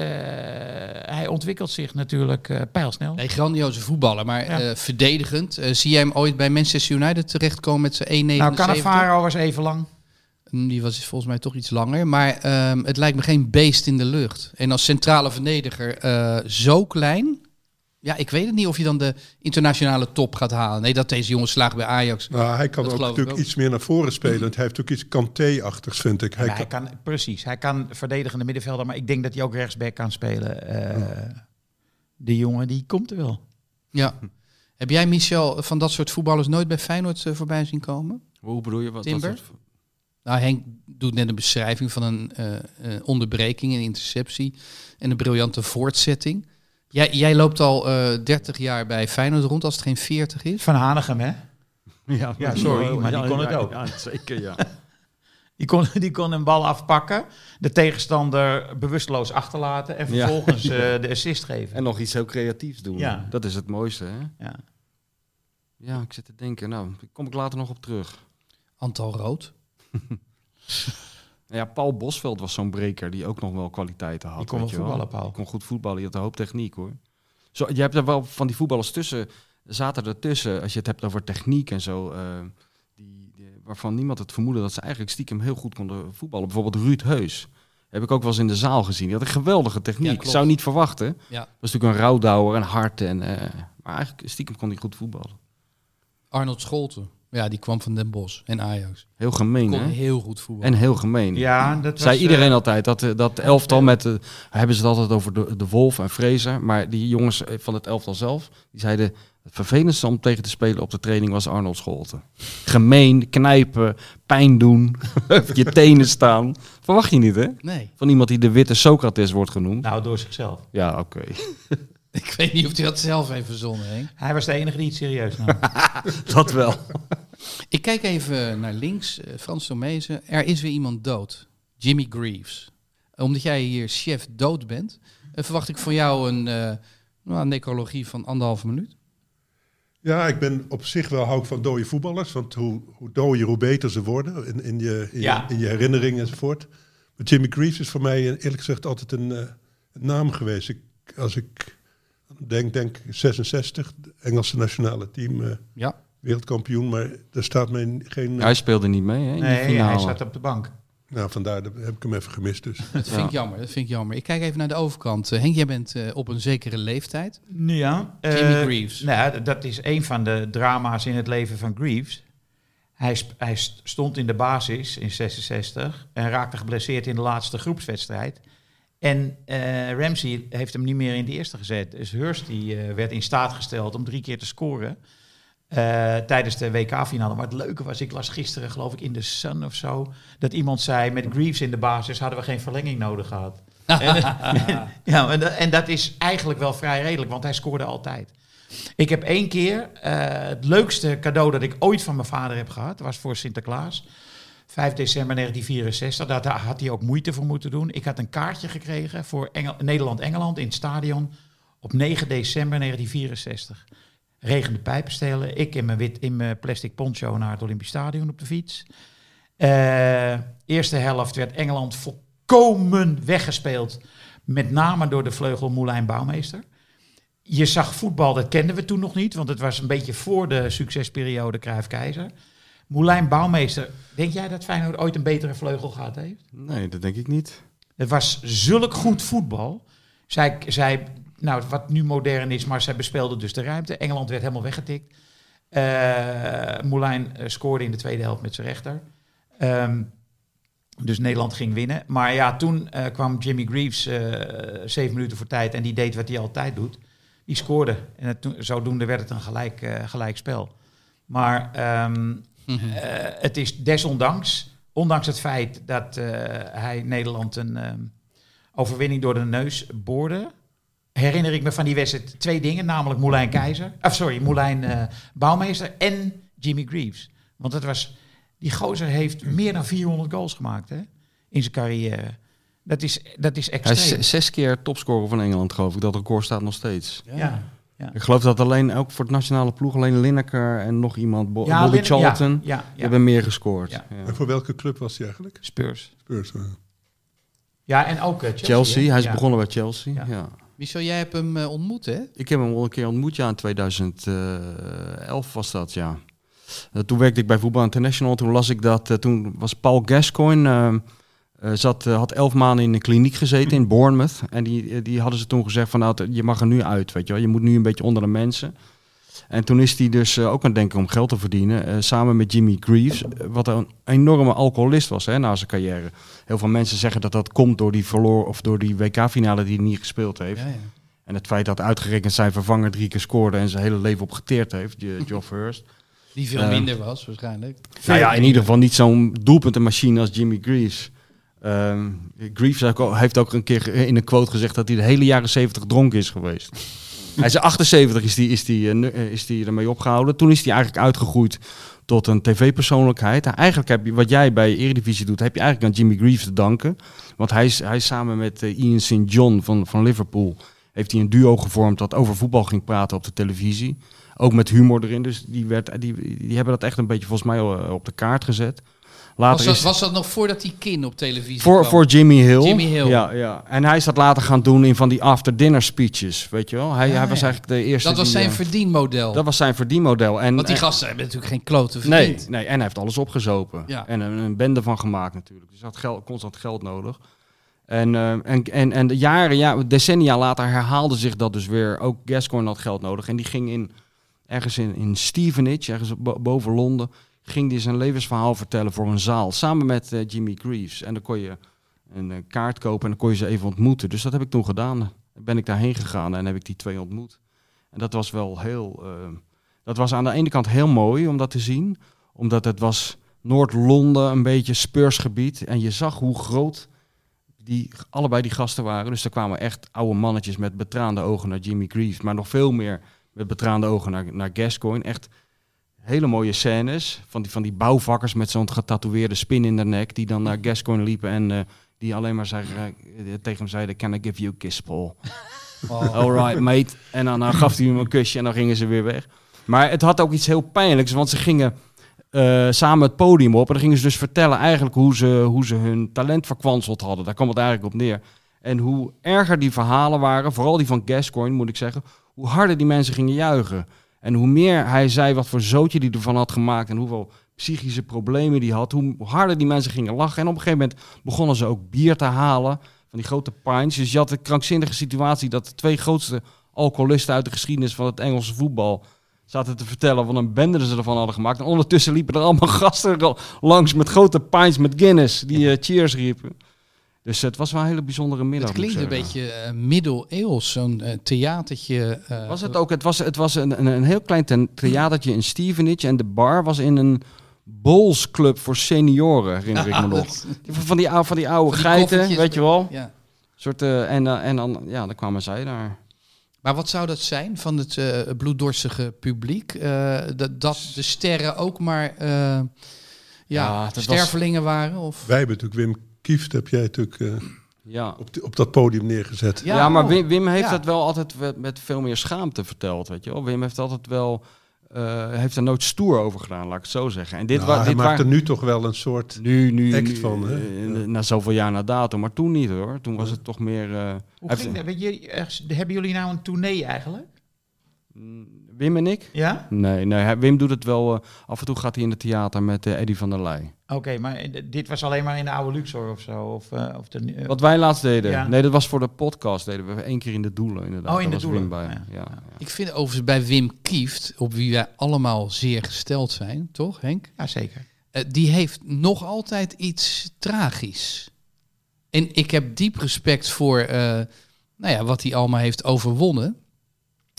hij ontwikkelt zich natuurlijk eh pijlsnel. Nee, grandioze voetballer, maar Ja. verdedigend. Zie jij hem ooit bij Manchester United terechtkomen met zijn 1,79? nou, Cannavaro was even lang. Mm, Die was volgens mij toch iets langer. Maar ehm, het lijkt me geen beest in de lucht. En als centrale verdediger zo klein. Ja, ik weet het niet of je dan de internationale top gaat halen. Nee, dat deze jongen slaagt bij Ajax. Nou, hij kan Dat ook natuurlijk ook. iets meer naar voren spelen. Want hij heeft ook iets Kanté-achtigs, vind ik. Hij Maar hij kan, kan, precies, hij kan verdedigende middenvelder, maar ik denk dat hij ook rechtsback kan spelen. Eh, De jongen die komt er wel. Ja. Heb jij, Michel, van dat soort voetballers nooit bij Feyenoord eh, voorbij zien komen? Hoe bedoel je? Wat, Timber? wat soort- Nou, Henk doet net een beschrijving van een eh, eh, onderbreking, een interceptie en een briljante voortzetting. Jij, jij loopt al eh 30 jaar bij Feyenoord rond als het geen 40 is. Van Hanegem, hè? Ja, Ja, sorry, maar die kon het ook. Ja, zeker, ja. Die kon, die kon een bal afpakken, de tegenstander bewusteloos achterlaten en Ja. vervolgens eh, de assist geven. En nog iets heel creatiefs doen. Ja. Dat is het mooiste, hè? Ja. Ja, ik zit te denken. Nou, daar kom ik later nog op terug. Antal rood. Ja, Paul Bosveld was zo'n breker die ook nog wel kwaliteiten had. Die kon weet wel je voetballen, Paul. Die kon goed voetballen, die had een hoop techniek hoor. Zo, je hebt er wel van die voetballers tussen, zaten er tussen, als je het hebt over techniek en zo, eh, die, die- waarvan niemand het vermoedde dat ze eigenlijk stiekem heel goed konden voetballen. Bijvoorbeeld Ruud Heus. Heb ik ook wel eens in de zaal gezien. Die had een geweldige Ja, techniek. klopt. Zou niet verwachten. Ja. Was natuurlijk een rouwdouwer en hard. En, eh, maar eigenlijk stiekem kon hij goed voetballen. Arnold Scholten. Ja, die kwam van Den Bosch en Ajax. Heel gemeen, Kon hè? heel goed voetballen. En heel gemeen. Ja, dat was, Zei iedereen eh, altijd dat, eh, dat elftal met de, hebben ze het altijd over de, de Wolf en Fraser, maar die jongens eh, van het elftal zelf, die zeiden het vervelendste om tegen te spelen op de training was Arnold Scholten. Gemeen, knijpen, pijn doen, op je tenen staan. Verwacht je niet, hè? Nee, Van iemand die de witte Socrates wordt genoemd. Nou, door zichzelf. Ja, oké. ik weet niet of hij dat zelf heeft verzonnen, Henk. Hij was de enige die het serieus nam. Dat wel. Ik kijk even naar links. eh, Frans Tomezen. Er is weer iemand dood. Jimmy Greaves. Omdat jij hier chef dood bent, eh, verwacht ik van jou een, eh, nou, een necrologie van anderhalve minuut. Ja, ik ben op zich wel hou ik van dode voetballers. Want hoe, hoe dooier, hoe beter ze worden in, in, je, in, Ja. je, in je herinnering enzovoort. Maar Jimmy Greaves is voor mij eerlijk gezegd altijd een, eh, een naam geweest. Ik, als ik denk, denk 66, het Engelse nationale team, eh, Ja. Wereldkampioen. Maar er staat mij geen... Hij speelde niet mee, hè? In die Nee, finale. hij zat op de bank. Nou, vandaar dat heb ik hem even gemist dus. Dat vind ik jammer. Dat vind ik jammer. Ik kijk even naar de overkant. Eh, Henk, jij bent eh, op een zekere leeftijd. Ja. Jimmy eh, Greaves. Nou, dat is een van de drama's in het leven van Greaves. Hij, sp- hij st- stond in de basis in 66 en raakte geblesseerd in de laatste groepswedstrijd. En eh, Ramsey heeft hem niet meer in de eerste gezet. Dus Hurst die, eh, werd in staat gesteld om drie keer te scoren eh, tijdens de WK-finale. Maar het leuke was, ik las gisteren geloof ik in de Sun of zo, dat iemand zei met Greaves in de basis hadden we geen verlenging nodig gehad. en, ja, en, dat- en dat is eigenlijk wel vrij redelijk, want hij scoorde altijd. Ik heb één keer eh, het leukste cadeau dat ik ooit van mijn vader heb gehad, was voor Sinterklaas. 5 december 1964, daar daar had hij ook moeite voor moeten doen. Ik had een kaartje gekregen voor Engel- Nederland-Engeland in het stadion op 9 december 1964. Regende pijpenstelen. Ik in mijn, wit, in mijn plastic poncho naar het Olympisch Stadion op de fiets. Eh, eerste helft werd Engeland volkomen weggespeeld. Met name door de vleugel Moulijn Bouwmeester. Je zag voetbal, dat kenden we toen nog niet. Want het was een beetje voor de succesperiode Cruijff-Keizer. Moulijn Bouwmeester, denk jij dat Feyenoord ooit een betere vleugel gehad heeft? Nee, dat denk ik niet. Het was zulk goed voetbal. Zij, zij, nou, wat nu modern is, maar zij bespeelden dus de ruimte. Engeland werd helemaal weggetikt. Eh Moulijn eh, scoorde in de tweede helft met zijn rechter. Ehm, dus Nederland ging winnen. Maar ja, toen eh, kwam Jimmy Greaves zeven minuten voor tijd en die deed wat hij altijd doet. Die scoorde. En het, zodoende werd het een gelijk, gelijk spel. Maar ehm, eh, het is desondanks, ondanks het feit dat hij Nederland een ehm, overwinning door de neus boorde, herinner ik me van die wedstrijd twee dingen, namelijk Moulijn Keizer, of sorry, Moulijn eh, Bouwmeester en Jimmy Greaves. Want het was, die gozer heeft meer dan 400 goals gemaakt hè, in zijn carrière. Dat is, dat is Hij is extreem. zes keer topscorer van Engeland, geloof ik. Dat record staat nog steeds. ja. Ik geloof dat alleen, ook voor het nationale ploeg, alleen Lineker en nog iemand, Bo- Ja, Bobby Charlton, Ja, ja, ja. hebben meer gescoord. Ja. Ja. En voor welke club was hij eigenlijk? Spurs. Spurs. Ja, en ook eh, Chelsea. Chelsea, hè? hij is Ja. begonnen bij Chelsea. Ja. Michel, jij hebt hem eh, ontmoet, hè? Ik heb hem al een keer ontmoet, ja, in 2011 was dat, ja. Eh, toen werkte ik bij Voetbal International, toen las ik dat, eh, toen was Paul Gascoigne, eh, eh, zat, eh, had elf maanden in een kliniek gezeten in Bournemouth. En die, eh, die hadden ze toen gezegd van nou, je mag er nu uit, weet je wel. Je moet nu een beetje onder de mensen. En toen is hij dus eh, ook aan het denken om geld te verdienen. eh, samen met Jimmy Greaves, eh, wat een enorme alcoholist was hè, na zijn carrière. Heel veel mensen zeggen dat dat komt door die verloor of door die WK-finale die hij niet gespeeld heeft. Ja, ja. En het feit dat uitgerekend zijn vervanger drie keer scoorde en zijn hele leven op geteerd heeft, Geoff Hurst. Die veel minder was, waarschijnlijk. Nou ja, in ieder geval niet zo'n doelpuntenmachine als Jimmy Greaves. Ehm Greaves heeft ook- een keer in een quote gezegd dat hij de hele jaren 70 dronken is geweest. Hij is 78 is die, is die, eh, eh, is die ermee opgehouden. Toen is hij eigenlijk uitgegroeid tot een tv-persoonlijkheid. Nou, Eigenlijk heb je, wat jij bij Eredivisie doet, heb je eigenlijk aan Jimmy Greaves te danken. Want hij is, hij samen met eh, Ian St. John van, van Liverpool, heeft hij een duo gevormd dat over voetbal ging praten op de televisie. Ook met humor erin. Dus die, werd, die, die hebben dat echt een beetje volgens mij op de kaart gezet. Later Was dat, was dat nog voordat die kin op televisie voor, kwam? voor Jimmy Hill. Jimmy Hill. Ja, ja. En hij is dat later gaan doen in van die after-dinner speeches. Weet je wel? Hij, Ja, hij was eigenlijk de eerste. Dat was die, zijn eh, verdienmodel. dat was zijn verdienmodel. En, Want die en- gasten hebben natuurlijk geen kloten Nee, verdiend. nee, en hij heeft alles opgezopen. Ja. En een, een bende van gemaakt natuurlijk. Dus hij had geld, constant geld nodig. En, eh, en, en, en de jaren, ja, decennia later herhaalde zich dat dus weer. Ook Gascoigne had geld nodig. En die ging in, ergens in, in Stevenage, ergens bo- boven Londen, ging hij zijn levensverhaal vertellen voor een zaal. Samen met eh, Jimmy Greaves. En dan kon je een eh, kaart kopen en dan kon je ze even ontmoeten. Dus dat heb ik toen gedaan. Ben ik daarheen gegaan en heb ik die twee ontmoet. En dat was wel heel... eh, dat was aan de ene kant heel mooi om dat te zien. Omdat het was Noord-Londen, een beetje Spursgebied. En je zag hoe groot die, allebei die gasten waren. Dus er kwamen echt oude mannetjes met betraande ogen naar Jimmy Greaves. Maar nog veel meer met betraande ogen naar, naar Gascoigne. Echt hele mooie scènes van die, van die bouwvakkers met zo'n getatoeëerde spin in de nek. Die dan naar Gascoigne liepen en eh, die alleen maar zei, eh, tegen hem zeiden... Can I give you a kiss, Paul? Oh. Alright, mate. En dan, dan gaf hij hem een kusje en dan gingen ze weer weg. Maar het had ook iets heel pijnlijks, want ze gingen eh, samen het podium op. En dan gingen ze dus vertellen eigenlijk hoe ze, hoe ze hun talent verkwanseld hadden. Daar kwam het eigenlijk op neer. En hoe erger die verhalen waren, vooral die van Gascoigne moet ik zeggen, hoe harder die mensen gingen juichen. En hoe meer hij zei wat voor zootje die ervan had gemaakt en hoeveel psychische problemen die had, hoe harder die mensen gingen lachen. En op een gegeven moment begonnen ze ook bier te halen van die grote pints. Dus je had een krankzinnige situatie dat de twee grootste alcoholisten uit de geschiedenis van het Engelse voetbal zaten te vertellen wat een bende ze ervan hadden gemaakt. En ondertussen liepen er allemaal gasten langs met grote pints met Guinness die eh, cheers riepen. Dus het was wel een hele bijzondere middag. Het klinkt een beetje eh, middeleeuws, zo'n eh, theatertje. eh, Was het ook? Het was, het was een, een, een heel klein theatertje in Stevenage en de bar was in een bowls club voor senioren, herinner ik me nog. Van die, oude, van die oude Van die geiten, weet je wel. Ja. Soort, en, en dan, ja, dan kwamen zij daar. Maar wat zou dat zijn van het eh, bloeddorstige publiek? Eh, dat, dat de sterren ook maar eh, ja, Ja, dat was- stervelingen waren? Of? Wij hebben natuurlijk Wim Kieft, heb jij natuurlijk eh, Ja. op, die- op dat podium neergezet. Ja, maar oh. Wim, Wim heeft Ja. dat wel altijd met, veel meer schaamte verteld, weet je wel. Wim heeft altijd wel, eh, heeft er nooit stoer over gedaan, laat ik het zo zeggen. En dit, Nou, wa, hij dit maakt er nu toch wel een soort... nu, nu, act nu, van, hè? eh, na zoveel jaar na datum, maar toen niet hoor. Toen was het toch meer... eh, Hoe heeft- ging dat? Weet je, ergens- hebben jullie nou een tournee eigenlijk? Wim en ik? Ja? Nee, nee, Wim doet het wel. eh, af en toe gaat hij in het theater met Eddie van der Leij. Oké, maar dit was alleen maar in de oude Luxor of zo? Of, eh, of de, eh, Wat wij laatst deden. Ja. Nee, dat was voor de podcast. Deden we één keer in de doelen inderdaad. Oh, in de Doelen. bij. Ja. Ja. Ja. Ik vind overigens bij Wim Kieft, op wie wij allemaal zeer gesteld zijn, toch Henk? Ja, zeker. Eh, die heeft nog altijd iets tragisch. En ik heb diep respect voor eh, nou ja, wat hij allemaal heeft overwonnen.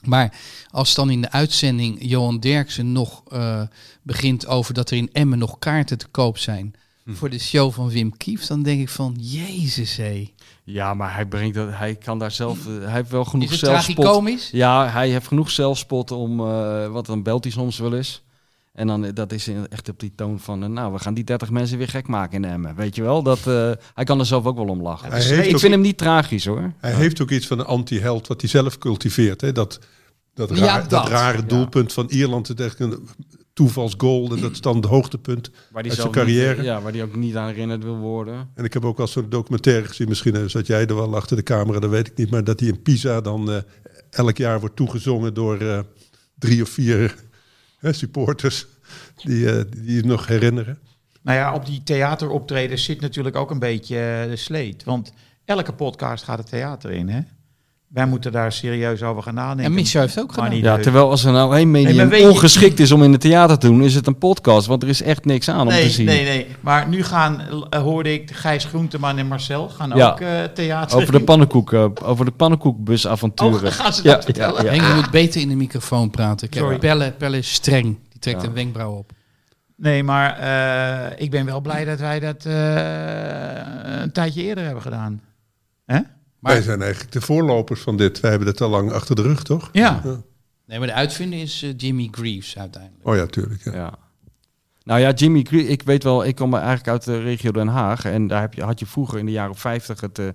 Maar als dan in de uitzending Johan Derksen nog eh, begint over dat er in Emmen nog kaarten te koop zijn Hm. voor de show van Wim Kieft, dan denk ik van, jezus hé. Ja, maar hij brengt dat. Hij kan daar zelf. eh, hij heeft wel genoeg Is het zelfspot. Ja, hij heeft genoeg zelfspot om. eh, wat dan belt hij soms wel eens. En dan, dat is echt op die toon van, eh, nou, we gaan die 30 mensen weer gek maken in Emmen. Weet je wel? Dat, eh, hij kan er zelf ook wel om lachen. Ik ook- vind hem niet tragisch hoor. Hij heeft ook iets van een anti-held wat hij zelf cultiveert. Hè? Dat, dat, Ja, dat, dat. rare Ja. doelpunt van Ierland. Het is echt een toevalsgoal. En dat is dan het hoogtepunt. Waar Uit hij zijn niet- carrière. ja, waar hij ook niet aan herinnerd wil worden. En ik heb ook wel zo'n documentaire gezien. Misschien eh, zat jij er wel achter de camera, dat weet ik niet. Maar dat hij in Pisa dan eh, elk jaar wordt toegezongen door eh, drie of vier supporters. Die, eh, die nog herinneren. Nou ja, op die theateroptredens zit natuurlijk ook een beetje eh, de sleet. Want elke podcast gaat het theater in, hè? Wij moeten daar serieus over gaan nadenken. En Michel heeft ook Maar gedaan. niet Ja, terwijl als er nou één medium je- ongeschikt is om in het theater te doen, is het een podcast. Want er is echt niks aan om te zien. nee, nee. Maar nu gaan, eh, hoorde ik, Gijs Groenteman en Marcel gaan Ja. ook eh, theater Over de, pannenkoek, eh, over de pannenkoekbusavonturen. Oh, gaan ze ja, dat vertellen? ja, ja. Henk, je moet beter in de microfoon praten. Kijk, Sorry. Pelle, Pelle is streng. Die trekt Ja. een wenkbrauw op. Nee, maar eh, ik ben wel blij dat wij dat eh, een tijdje eerder hebben gedaan. Hè? Maar- Wij zijn eigenlijk de voorlopers van dit. Wij hebben het al lang achter de rug, toch? Ja. Nee, maar de uitvinder is eh, Jimmy Greaves uiteindelijk. Oh ja, tuurlijk. Ja. Ja. Nou ja, Jimmy Greaves, ik weet wel, ik kom eigenlijk uit de regio Den Haag. En daar heb je, had je vroeger in de jaren 50 het eh,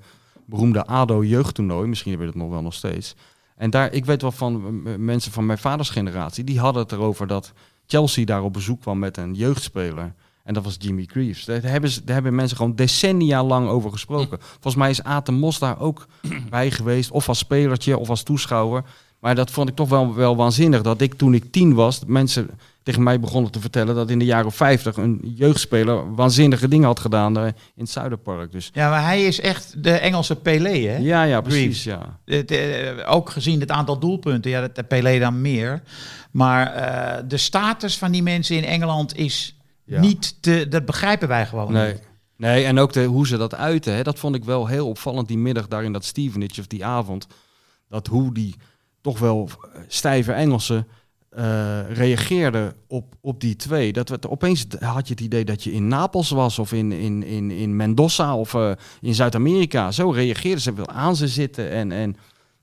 beroemde ADO jeugdtoernooi. Misschien heb je dat nog wel nog steeds. En daar, ik weet wel van mensen van mijn vaders generatie, die hadden het erover dat Chelsea daar op bezoek kwam met een jeugdspeler. En dat was Jimmy Greaves. Daar hebben, ze, daar hebben mensen gewoon decennia lang over gesproken. Volgens mij is Aten Mos daar ook bij geweest. Of als spelertje of als toeschouwer. Maar dat vond ik toch wel, wel waanzinnig. Dat ik toen ik tien was, mensen tegen mij begonnen te vertellen dat in de jaren 50 een jeugdspeler waanzinnige dingen had gedaan eh, in het Zuiderpark. Dus ja, maar hij is echt de Engelse Pelé, hè? ja, ja, precies. Ja. Het, eh, ook gezien het aantal doelpunten, ja, dat de Pelé dan meer. Maar eh, de status van die mensen in Engeland is Ja. niet te... Dat begrijpen wij gewoon Nee. niet. Nee, en ook de, hoe ze dat uiten, hè, dat vond ik wel heel opvallend die middag daar in dat Stevenage of die avond. Dat hoe die toch wel eh, stijve Engelsen eh, reageerden op, op die twee. Dat we, opeens had je het idee dat je in Napels was of in, in, in, in Mendoza of eh, in Zuid-Amerika. Zo reageerden ze wel aan ze zitten en, en,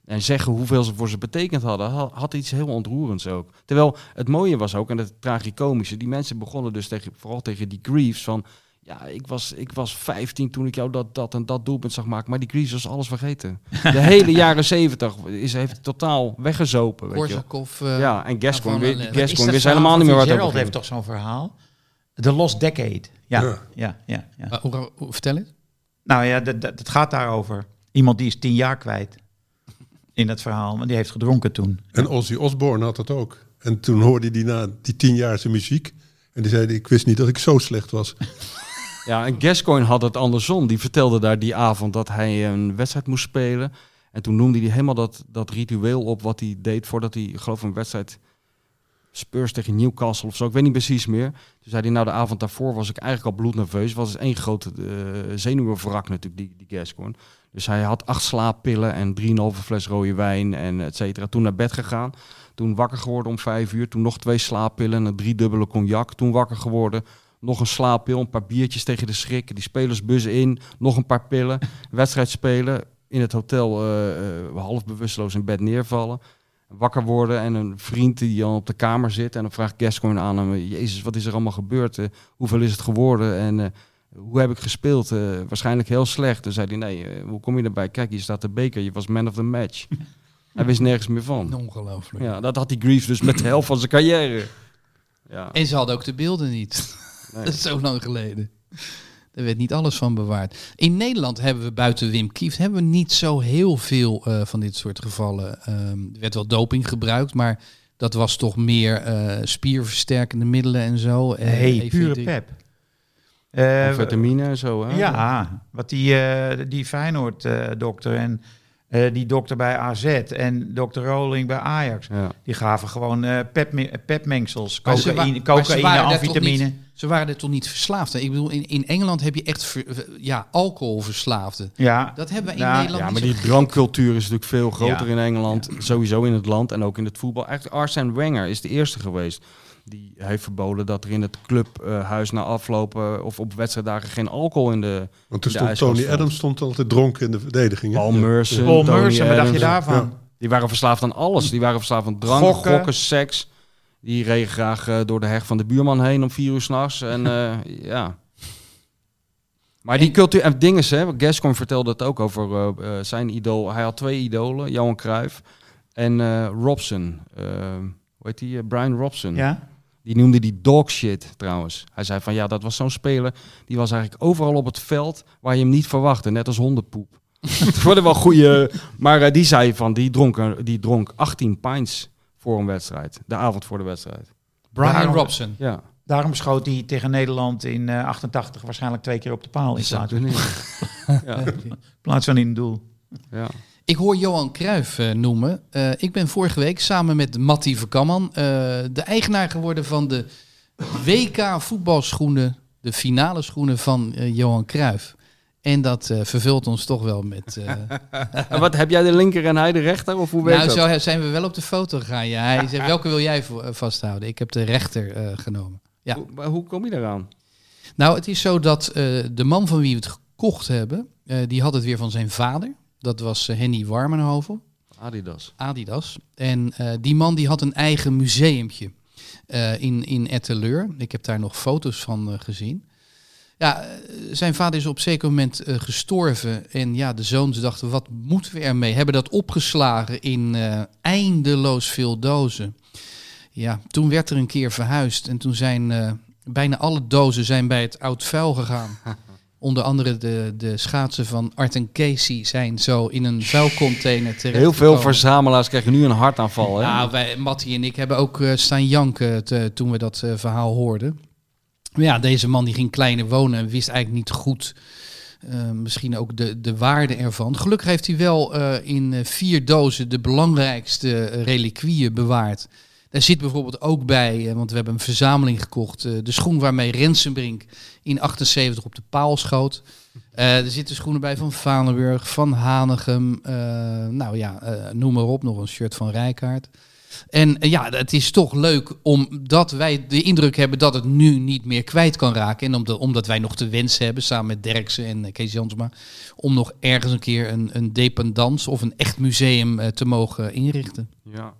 en zeggen hoeveel ze voor ze betekend hadden. Had, iets heel ontroerends ook. Terwijl het mooie was ook, en het tragicomische, die mensen begonnen dus tegen, vooral tegen die Greaves van... Ja, ik was, ik was 15 toen ik jou dat, dat en dat doelpunt zag maken. Maar die Greaves was alles vergeten. De hele jaren 70 is, heeft totaal weggezopen. Weet. Korsakov. eh, Ja, en dat wist helemaal niet meer wat over heeft toch zo'n verhaal? The Lost Decade. Ja, ja, Ja. ja. hoe- hoe- vertel het. Nou ja, dat, gaat daarover. Iemand die is tien jaar kwijt in dat verhaal. Maar die heeft gedronken toen. En Ozzy Osbourne had dat ook. En toen hoorde hij na die tien jaar zijn muziek. En die zei, ik wist niet dat ik zo slecht was. Ja, en Gascoigne had het andersom. Die vertelde daar die avond dat hij een wedstrijd moest spelen. En toen noemde hij helemaal dat, dat ritueel op wat hij deed voordat hij, ik geloof, een wedstrijd Spurs tegen Newcastle of zo. Ik weet niet precies meer. Toen zei hij, nou de avond daarvoor was ik eigenlijk al bloednerveus. Was één grote uh, zenuwenwrak natuurlijk, die, die Gascoigne. Dus hij had acht slaappillen en drieënhalve fles rode wijn en et cetera. Toen naar bed gegaan. Toen wakker geworden om vijf uur. Toen nog twee slaappillen en een driedubbele cognac. Toen wakker geworden. Nog een slaappil, een paar biertjes tegen de schrik. Die spelersbus in, nog een paar pillen. Wedstrijd spelen, in het hotel uh, uh, half bewusteloos in bed neervallen. Wakker worden en een vriend die dan op de kamer zit. En dan vraagt Gascoigne aan hem, Jezus, wat is er allemaal gebeurd? Uh, hoeveel is het geworden? En hoe heb ik gespeeld? Uh, waarschijnlijk heel slecht. Toen zei hij, nee, uh, hoe kom je erbij? Kijk, hier staat de beker, je was man of the match. hij wist nergens meer van. Ongelooflijk. Ja, dat had die Greaves dus met de helft van zijn carrière. Ja. En ze hadden ook de beelden niet. Nee. dat is zo lang geleden. Er werd niet alles van bewaard. In Nederland hebben we buiten Wim Kieft hebben we niet zo heel veel uh, van dit soort gevallen. Um, er werd wel doping gebruikt, maar dat was toch meer uh, spierversterkende middelen en zo. Nee, hey, pure pep. Uh, vitamine en zo, hè? Ja, wat die, uh, die Feyenoord-dokter en uh, die dokter bij AZ en dokter Roling bij Ajax, ja. die gaven gewoon uh, pep, pepmengsels, cocaïne, cocaïne amfetamine. Ze waren er toch niet verslaafd? Ik bedoel, in, in Engeland heb je echt ver, ja, alcoholverslaafden. Ja. Dat hebben we in Nou, Nederland Ja, maar die drankcultuur is natuurlijk veel groter Ja. in Engeland. Sowieso in het land en ook in het voetbal. Eigenlijk Arsène Wenger is de eerste geweest. Die heeft verboden dat er in het clubhuis na aflopen of op wedstrijddagen geen alcohol in de Want toen de stond ijskast Tony stond. Adams stond altijd dronken in de verdediging. hè? Paul. Merson, Paul Merson, wat dacht je daarvan? Die waren verslaafd aan alles. Die waren verslaafd aan drank, Gokken. gokken, seks. Die reden graag eh, door de heg van de buurman heen om vier uur s'nachts. En eh, ja. Maar die cultuur en dingen, hè. Gascoigne vertelde het ook over eh, eh, zijn idool. Hij had twee idolen, Johan Cruijff en eh, Robson. Eh, hoe heet die? Eh, Brian Robson. Ja? Die noemde die dog shit trouwens. Hij zei van ja, dat was zo'n speler. Die was eigenlijk overal op het veld waar je hem niet verwachtte. Net als hondenpoep. Het worden wel goede. Maar uh, die zei van die dronk, die dronk 18 pints voor een wedstrijd. De avond voor de wedstrijd. Brian Robson. Ja. Daarom schoot hij tegen Nederland in eh 88 waarschijnlijk twee keer op de paal in plaats, kunnen. ja. in plaats van in het doel. ja. Ik hoor Johan Cruijff eh, noemen. Eh, ik ben vorige week samen met Matti Verkamman eh, de eigenaar geworden van de WK voetbalschoenen, de finale schoenen van Johan Cruijff. En dat vervult ons toch wel met... En wat, heb jij de linker en hij de rechter? Of hoe werkt nou, dat? zo zijn we wel op de foto gegaan. Ja, hij zegt, welke wil jij vasthouden? Ik heb de rechter genomen. Ja. Hoe, maar hoe kom je eraan? Nou, het is zo dat de man van wie we het gekocht hebben, die had het weer van zijn vader. Dat was eh, Henny Warmenhoven. Adidas. Adidas. En eh, die man die had een eigen museumpje eh, in, in Etteleur. Ik heb daar nog foto's van gezien. Ja, zijn vader is op een zeker moment gestorven. En ja, de zoons dachten, wat moeten we ermee? Hebben dat opgeslagen in eindeloos veel dozen. Ja, toen werd er een keer verhuisd. En toen zijn bijna alle dozen zijn bij het oud vuil gegaan. Onder andere de, de schaatsen van Art en Casey zijn zo in een vuilcontainer terecht. Heel veel verzamelaars krijgen nu een hartaanval. Hè? Ja, wij, Mattie en ik hebben ook eh, staan janken te- toen we dat eh, verhaal hoorden. Maar ja, deze man die ging kleiner wonen en wist eigenlijk niet goed eh, misschien ook de, de waarde ervan. Gelukkig heeft hij wel in vier dozen de belangrijkste reliquieën bewaard. Daar zit bijvoorbeeld ook bij, eh, want we hebben een verzameling gekocht, eh, de schoen waarmee Rensenbrink in 78 op de paal schoot. Eh, er zitten schoenen bij van Vaneburg, van Hanegem, nou ja, noem maar op, nog een shirt van Rijkaard. En ja, het is toch leuk omdat wij de indruk hebben dat het nu niet meer kwijt kan raken. En omdat, wij nog de wens hebben, samen met Derksen en Kees Jansma, om nog ergens een keer een, een dependance of een echt museum te mogen inrichten. Ja.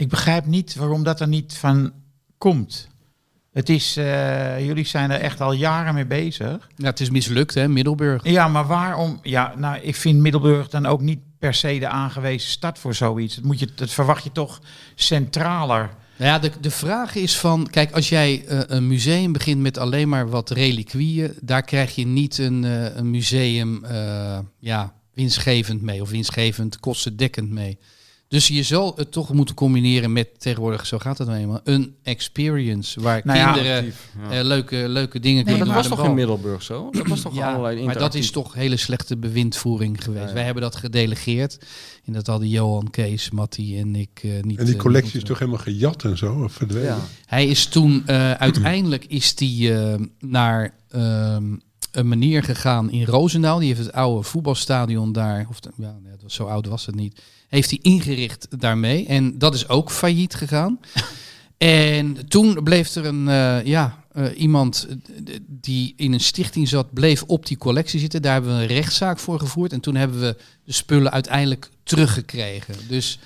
Ik begrijp niet waarom dat er niet van komt. Het is, eh, jullie zijn er echt al jaren mee bezig. Ja, het is mislukt, hè, Middelburg. Ja, maar waarom? Ja, nou, ik vind Middelburg dan ook niet per se de aangewezen stad voor zoiets. Dat, moet je, dat verwacht je toch centraler. Nou ja, de, de vraag is van, kijk, als jij eh, een museum begint met alleen maar wat reliquieën, daar krijg je niet een, eh, een museum ja, winstgevend mee of winstgevend kostendekkend mee. Dus je zal het toch moeten combineren met, tegenwoordig zo gaat het nou eenmaal, een experience waar Nou ja, kinderen Ja. eh, leuke, leuke dingen kunnen dat doen. was aan de toch in. Middelburg zo? Dat was toch Ja, allerlei maar dat is toch hele slechte bewindvoering geweest. Ja, ja. Wij hebben dat gedelegeerd. En dat hadden Johan, Kees, Matti en ik eh, niet. En die eh, collectie is toch helemaal gejat en zo, of verdwenen? Ja. Hij is toen eh, uiteindelijk is die, eh, naar ehm, een meneer gegaan in Roosendaal. Die heeft het oude voetbalstadion daar, of ja, zo oud was het niet, heeft hij ingericht daarmee. En dat is ook failliet gegaan. en toen bleef er een, eh, ja, eh, iemand eh, die in een stichting zat, bleef op die collectie zitten. Daar hebben we een rechtszaak voor gevoerd. En toen hebben we de spullen uiteindelijk teruggekregen. Dus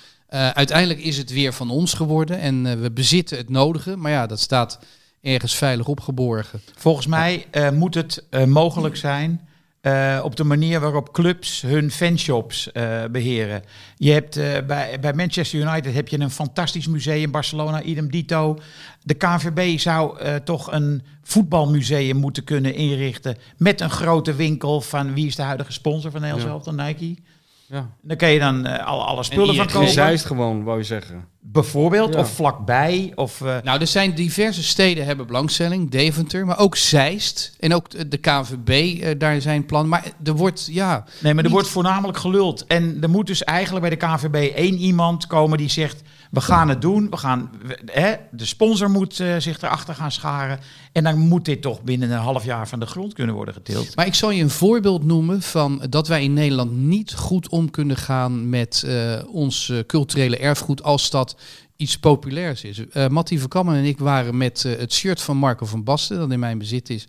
uiteindelijk is het weer van ons geworden en we bezitten het nodige. Maar ja, dat staat ergens veilig opgeborgen. Volgens mij eh, moet het eh, mogelijk zijn eh, op de manier waarop clubs hun fanshops eh, beheren. Je hebt bij, bij Manchester United heb je een fantastisch museum, Barcelona, idem dito. De KNVB zou toch een voetbalmuseum moeten kunnen inrichten met een grote winkel van wie is de huidige sponsor van Nederland zelf, dan Nike. Ja. Daar kun je dan eh, alle, alle spullen van kopen. Zeist gewoon, wou je zeggen. Bijvoorbeeld, Ja. of vlakbij. Of, eh, Nou, er zijn diverse steden hebben belangstelling, Deventer, maar ook Zeist en ook de- KVB, eh, daar zijn plannen. Maar er wordt, ja, Nee, maar er Niet- wordt voornamelijk geluld. En er moet dus eigenlijk bij de KVB één iemand komen die zegt... we gaan het doen, we gaan, hè, de sponsor moet eh, zich erachter gaan scharen... en dan moet dit toch binnen een half jaar van de grond kunnen worden getild. Maar ik zal je een voorbeeld noemen van dat wij in Nederland niet goed om kunnen gaan met eh, ons eh, culturele erfgoed als dat iets populairs is. Eh Mattie Verkammen en ik waren met het shirt van Marco van Basten, dat in mijn bezit is,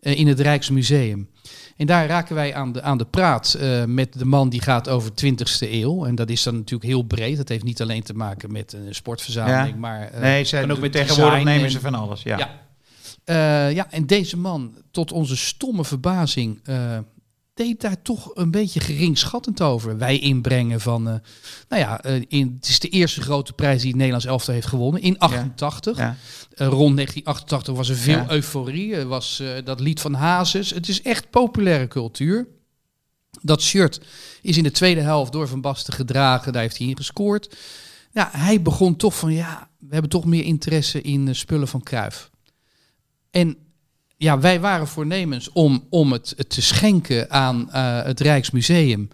in het Rijksmuseum. En daar raken wij aan de, aan de praat eh, met de man die gaat over 20e eeuw. En dat is dan natuurlijk heel breed. Dat heeft niet alleen te maken met een sportverzameling, Ja. maar eh, nee, ze, ook met tegenwoordig nemen en- ze van alles. Ja. ja. Eh, ja, en deze man, tot onze stomme verbazing, deed daar toch een beetje geringschattend over. Wij inbrengen van, eh, nou ja, eh, in, het is de eerste grote prijs die het Nederlands elftal heeft gewonnen in 88. Ja. Eh, rond 1988 was er veel Ja. euforie. Er was dat lied van Hazes. Het is echt populaire cultuur. Dat shirt is in de tweede helft door Van Basten gedragen. Daar heeft hij in gescoord. Ja, hij begon toch van, ja, we hebben toch meer interesse in spullen van Kruif. En ja, wij waren voornemens om, om het, het te schenken aan eh, het Rijksmuseum.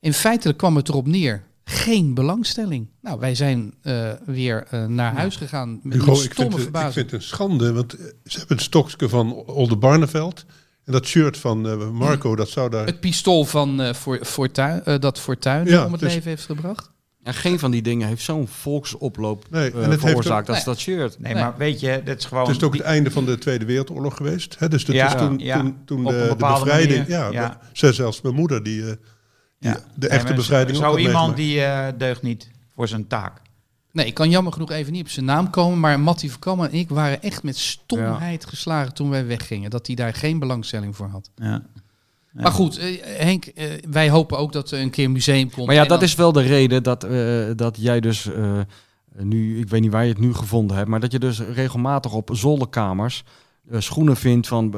In feitelijk kwam het erop neer. Geen belangstelling. Nou, wij zijn eh, weer eh, naar huis gegaan met Hugo, ik vind, stomme het, ik verbazing. vind het een schande, want ze hebben een stokje van Olde Barneveld. En dat shirt van Marco, dat zou daar... Het pistool van dat Fortuyn Ja, om het dus- leven heeft gebracht. En geen van die dingen heeft zo'n volksoploop Nee, en het heeft veroorzaakt ook- als dat shirt. Nee, Nee. maar weet je, dat is gewoon... Het is ook die- het einde van de Tweede Wereldoorlog geweest. Hè? Dus dat Ja, is toen, ja, toen, toen de, bevrijding... manier, Ja, zelfs mijn moeder, die, eh, die Ja. de echte maar bevrijding Zo ook had iemand die eh, deugt niet voor zijn taak. Nee, ik kan jammer genoeg even niet op zijn naam komen. Maar Mattie Verkammen en ik waren echt met stomheid geslagen toen wij weggingen. Dat hij daar geen belangstelling voor had. Ja. Maar goed, eh, Henk, eh, wij hopen ook dat er een keer een museum komt. Maar ja, dat dan- is wel de reden dat, eh, dat jij dus nu, ik weet niet waar je het nu gevonden hebt, maar dat je dus regelmatig op zolderkamers schoenen vindt van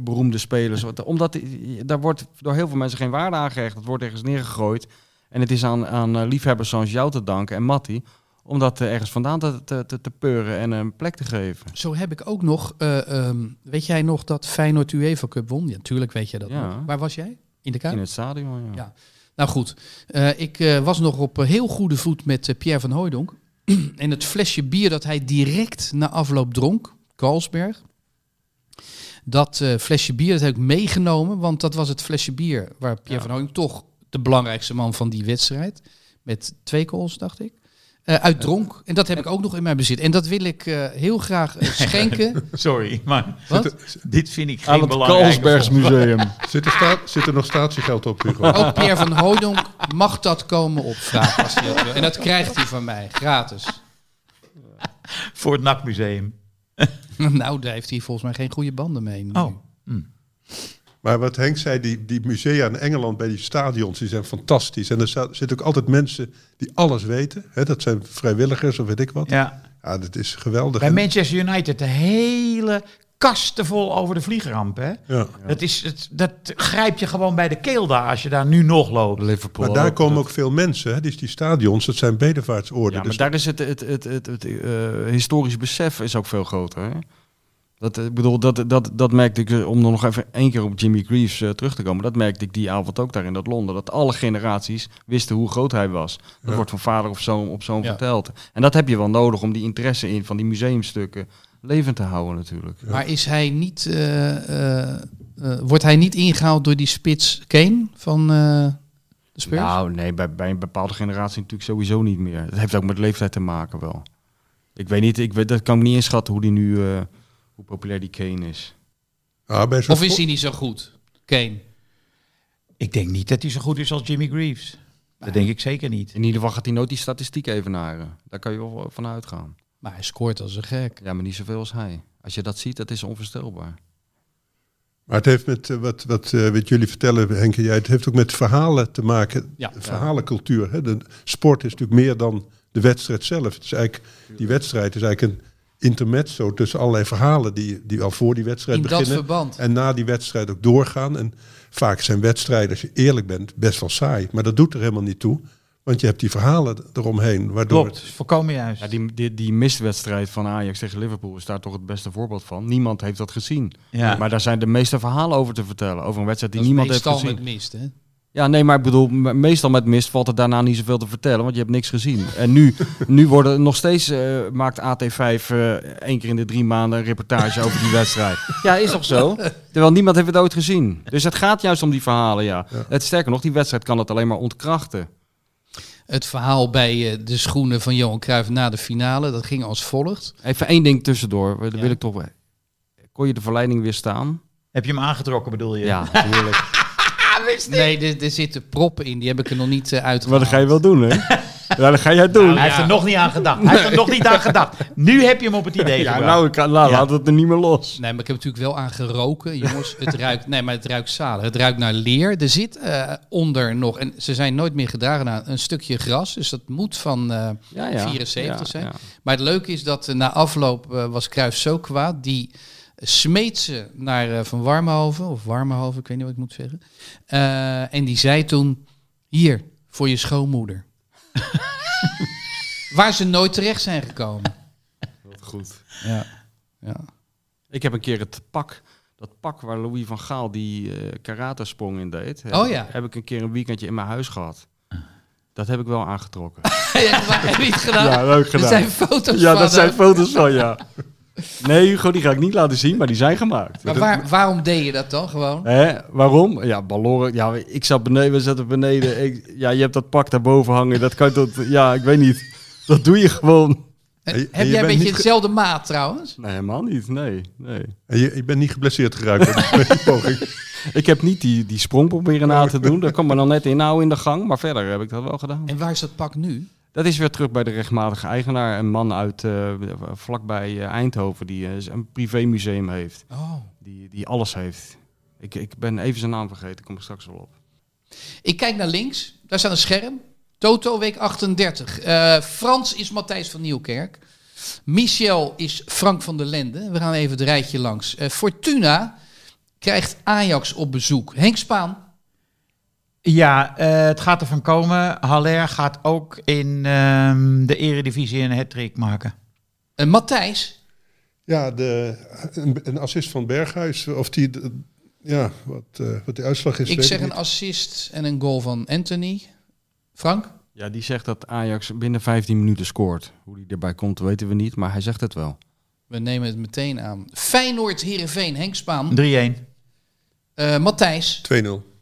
beroemde spelers. Omdat die- daar wordt door heel veel mensen geen waarde aan gehecht. Het wordt ergens neergegooid. En het is aan, aan liefhebbers zoals jou te danken en Matti, om dat eh, ergens vandaan te, te, te, te peuren en een plek te geven. Zo heb ik ook nog, eh, ehm, weet jij nog dat Feyenoord UEFA Cup won? Ja, natuurlijk weet jij dat Ja. nog. Waar was jij? In de Kuip? In het stadion, ja. Ja. Nou goed, eh, ik was nog op heel goede voet met Pierre van Hooijdonk. en het flesje bier dat hij direct na afloop dronk, Carlsberg. Dat flesje bier dat heb ik meegenomen, want dat was het flesje bier waar Pierre van Hooijdonk toch de belangrijkste man van die wedstrijd, met twee goals dacht ik, eh uitdronk. En dat heb ik ook nog in mijn bezit. En dat wil ik eh, heel graag eh, schenken. Sorry, maar Wat? dit vind ik Aan geen het belangrijke Carlsbergs vondst. Museum. Zit, er sta, zit er nog statiegeld op, Hugo? Ook Pierre van Hooijdonk mag dat komen opvragen als hij dat wil. En dat krijgt hij van mij, gratis. Voor het NAC-museum. Nou, daar heeft hij volgens mij geen goede banden mee. nu. Oh. Maar wat Henk zei, die, die musea in Engeland bij die stadions, die zijn fantastisch. En er zitten ook altijd mensen die alles weten. Hè, dat zijn vrijwilligers of weet ik wat. Ja, Ja. dat is geweldig. Bij En- Manchester United de hele kasten vol over de vliegramp. Hè? ja. Dat, is, het, dat grijp je gewoon bij de keel daar als je daar nu nog loopt. Liverpool. Maar daar komen dat- ook veel mensen. Hè. Die, die stadions, dat zijn bedevaartsoorden. Ja, maar dus daar is het, het, het, het, het, eh, historisch besef is ook veel groter. Hè? Dat, eh, ik bedoel, dat, dat, dat merkte ik, eh, om nog even één keer op Jimmy Greaves eh, terug te komen, dat merkte ik die avond ook daar in dat Londen. Dat alle generaties wisten hoe groot hij was. Dat Ja. wordt van vader of zoon op zoon Ja. verteld. En dat heb je wel nodig om die interesse in van die museumstukken levend te houden natuurlijk. Maar is hij niet, wordt hij niet ingehaald door die spits Kane van de Spurs? Nou, nee, bij, bij een bepaalde generatie natuurlijk sowieso niet meer. Dat heeft ook met leeftijd te maken wel. Ik weet niet, ik weet, dat kan ik niet inschatten hoe die nu, hoe populair die Kane is. Ah, of is hij niet zo goed, Kane? Ik denk niet dat hij zo goed is als Jimmy Greaves. Dat denk ik zeker niet. In ieder geval gaat hij nooit die statistiek evenaren. Daar kan je wel van uitgaan. Maar hij scoort als een gek. Ja, maar niet zoveel als hij. Als je dat ziet, dat is onvoorstelbaar. Maar het heeft met eh, wat, wat, eh, wat jullie vertellen, Henk en jij, het heeft ook met verhalen te maken. Ja. Verhalencultuur. Hè. De sport is natuurlijk meer dan de wedstrijd zelf. Het is eigenlijk, die wedstrijd is eigenlijk een intermezzo tussen allerlei verhalen die, die al voor die wedstrijd In dat beginnen. verband. En na die wedstrijd ook doorgaan. En vaak zijn wedstrijden, als je eerlijk bent, best wel saai. Maar dat doet er helemaal niet toe. Want je hebt die verhalen eromheen. Waardoor Klopt, volkomen juist. Ja, die, die, die mistwedstrijd van Ajax tegen Liverpool is daar toch het beste voorbeeld van. Niemand heeft dat gezien. Ja. Maar daar zijn de meeste verhalen over te vertellen. Over een wedstrijd die Dat niemand heeft meestal gezien. met mist, hè? Ja, nee, maar ik bedoel, me- meestal met mist valt er daarna niet zoveel te vertellen, want je hebt niks gezien. En nu, nu worden nog steeds, eh, maakt AT5 eh, één keer in de drie maanden een reportage over die wedstrijd. Ja, is toch zo? Terwijl niemand heeft het ooit gezien. Dus het gaat juist om die verhalen, ja. Het, sterker nog, die wedstrijd kan het alleen maar ontkrachten. Het verhaal bij eh, de schoenen van Johan Cruijff na de finale, dat ging als volgt. Even één ding tussendoor, dat Ja. wil ik toch... Kon je de verleiding weerstaan? Heb je hem aangetrokken, bedoel je? Ja, natuurlijk. Nee, er, er zitten proppen in, die heb ik er nog niet uh, uit. maar dat ga je wel doen, hè? Ja, dat ga jij doen. Hij heeft er nog niet aan gedacht. Hij heeft er nog niet aan gedacht. Nu heb je hem op het idee ja, gebracht. nou, ik kan, nou Ja. laat het er niet meer los. Nee, maar ik heb natuurlijk wel aan geroken. Jongens, het ruikt, nee, maar het ruikt zalig. Het ruikt naar leer. Er zit eh, onder nog, en ze zijn nooit meer gedragen aan een stukje gras. Dus dat moet van eh, Ja, ja. 74 Ja, zijn. ja. Maar het leuke is dat eh, na afloop eh, was Cruijff zo kwaad. Die smeet ze naar eh, Van Warmhoven, of Warmhoven, ik weet niet wat ik moet zeggen. Eh, en die zei toen, hier, voor je schoonmoeder. Waar ze nooit terecht zijn gekomen. Goed. Ja, ja. Ik heb een keer het pak, dat pak waar Louis van Gaal die eh karate-sprong in deed. heb- Oh ja. Heb ik een keer een weekendje in mijn huis gehad. Dat heb ik wel aangetrokken. Ja, maar heb je het gedaan? Ja, leuk gedaan. zijn foto's Ja, van. dat zijn foto's van, ja. Nee, Hugo, die ga ik niet laten zien, maar die zijn gemaakt. Maar waar, waarom deed je dat dan gewoon? Hè? Waarom? Ja, balloren. Ja, ik zat beneden, we zaten beneden. Ik, ja, je hebt dat pak daarboven hangen. Dat kan tot, ja, ik weet niet. Dat doe je gewoon. En En je- en heb je jij een beetje dezelfde maat trouwens? Nee, helemaal niet. Nee, nee. En je, je bent niet geblesseerd geraakt met die poging. Ik heb niet die, die sprong proberen na te doen. Dat kwam me dan net inhouden in de gang. Maar verder heb ik dat wel gedaan. En waar is dat pak nu? Dat is weer terug bij de rechtmatige eigenaar. Een man uit eh, vlakbij eh, Eindhoven die eh, een privémuseum heeft. Oh. Die, die alles heeft. Ik, ik ben even zijn naam vergeten. Kom er straks wel op. Ik kijk naar links. Daar staat een scherm. Toto week 38. Eh, Frans is Matthijs van Nieuwkerk. Michel is Frank van der Lende. We gaan even het rijtje langs. Fortuna krijgt Ajax op bezoek. Henk Spaan. Ja, eh, het gaat ervan komen. Haller gaat ook in ehm, de eredivisie een hat maken. Uh, Matthijs. Ja, de, een, een assist van Berghuis. Of die, de- ja, wat, eh, wat die uitslag is. Ik zeg niet. een assist en een goal van Anthony. Frank? Ja, die zegt dat Ajax binnen 15 minuten scoort. Hoe die erbij komt, weten we niet. Maar hij zegt het wel. We nemen het meteen aan. Feyenoord, Heerenveen, Henk Spaan. 3-1. Eh, Matthijs. 2-0.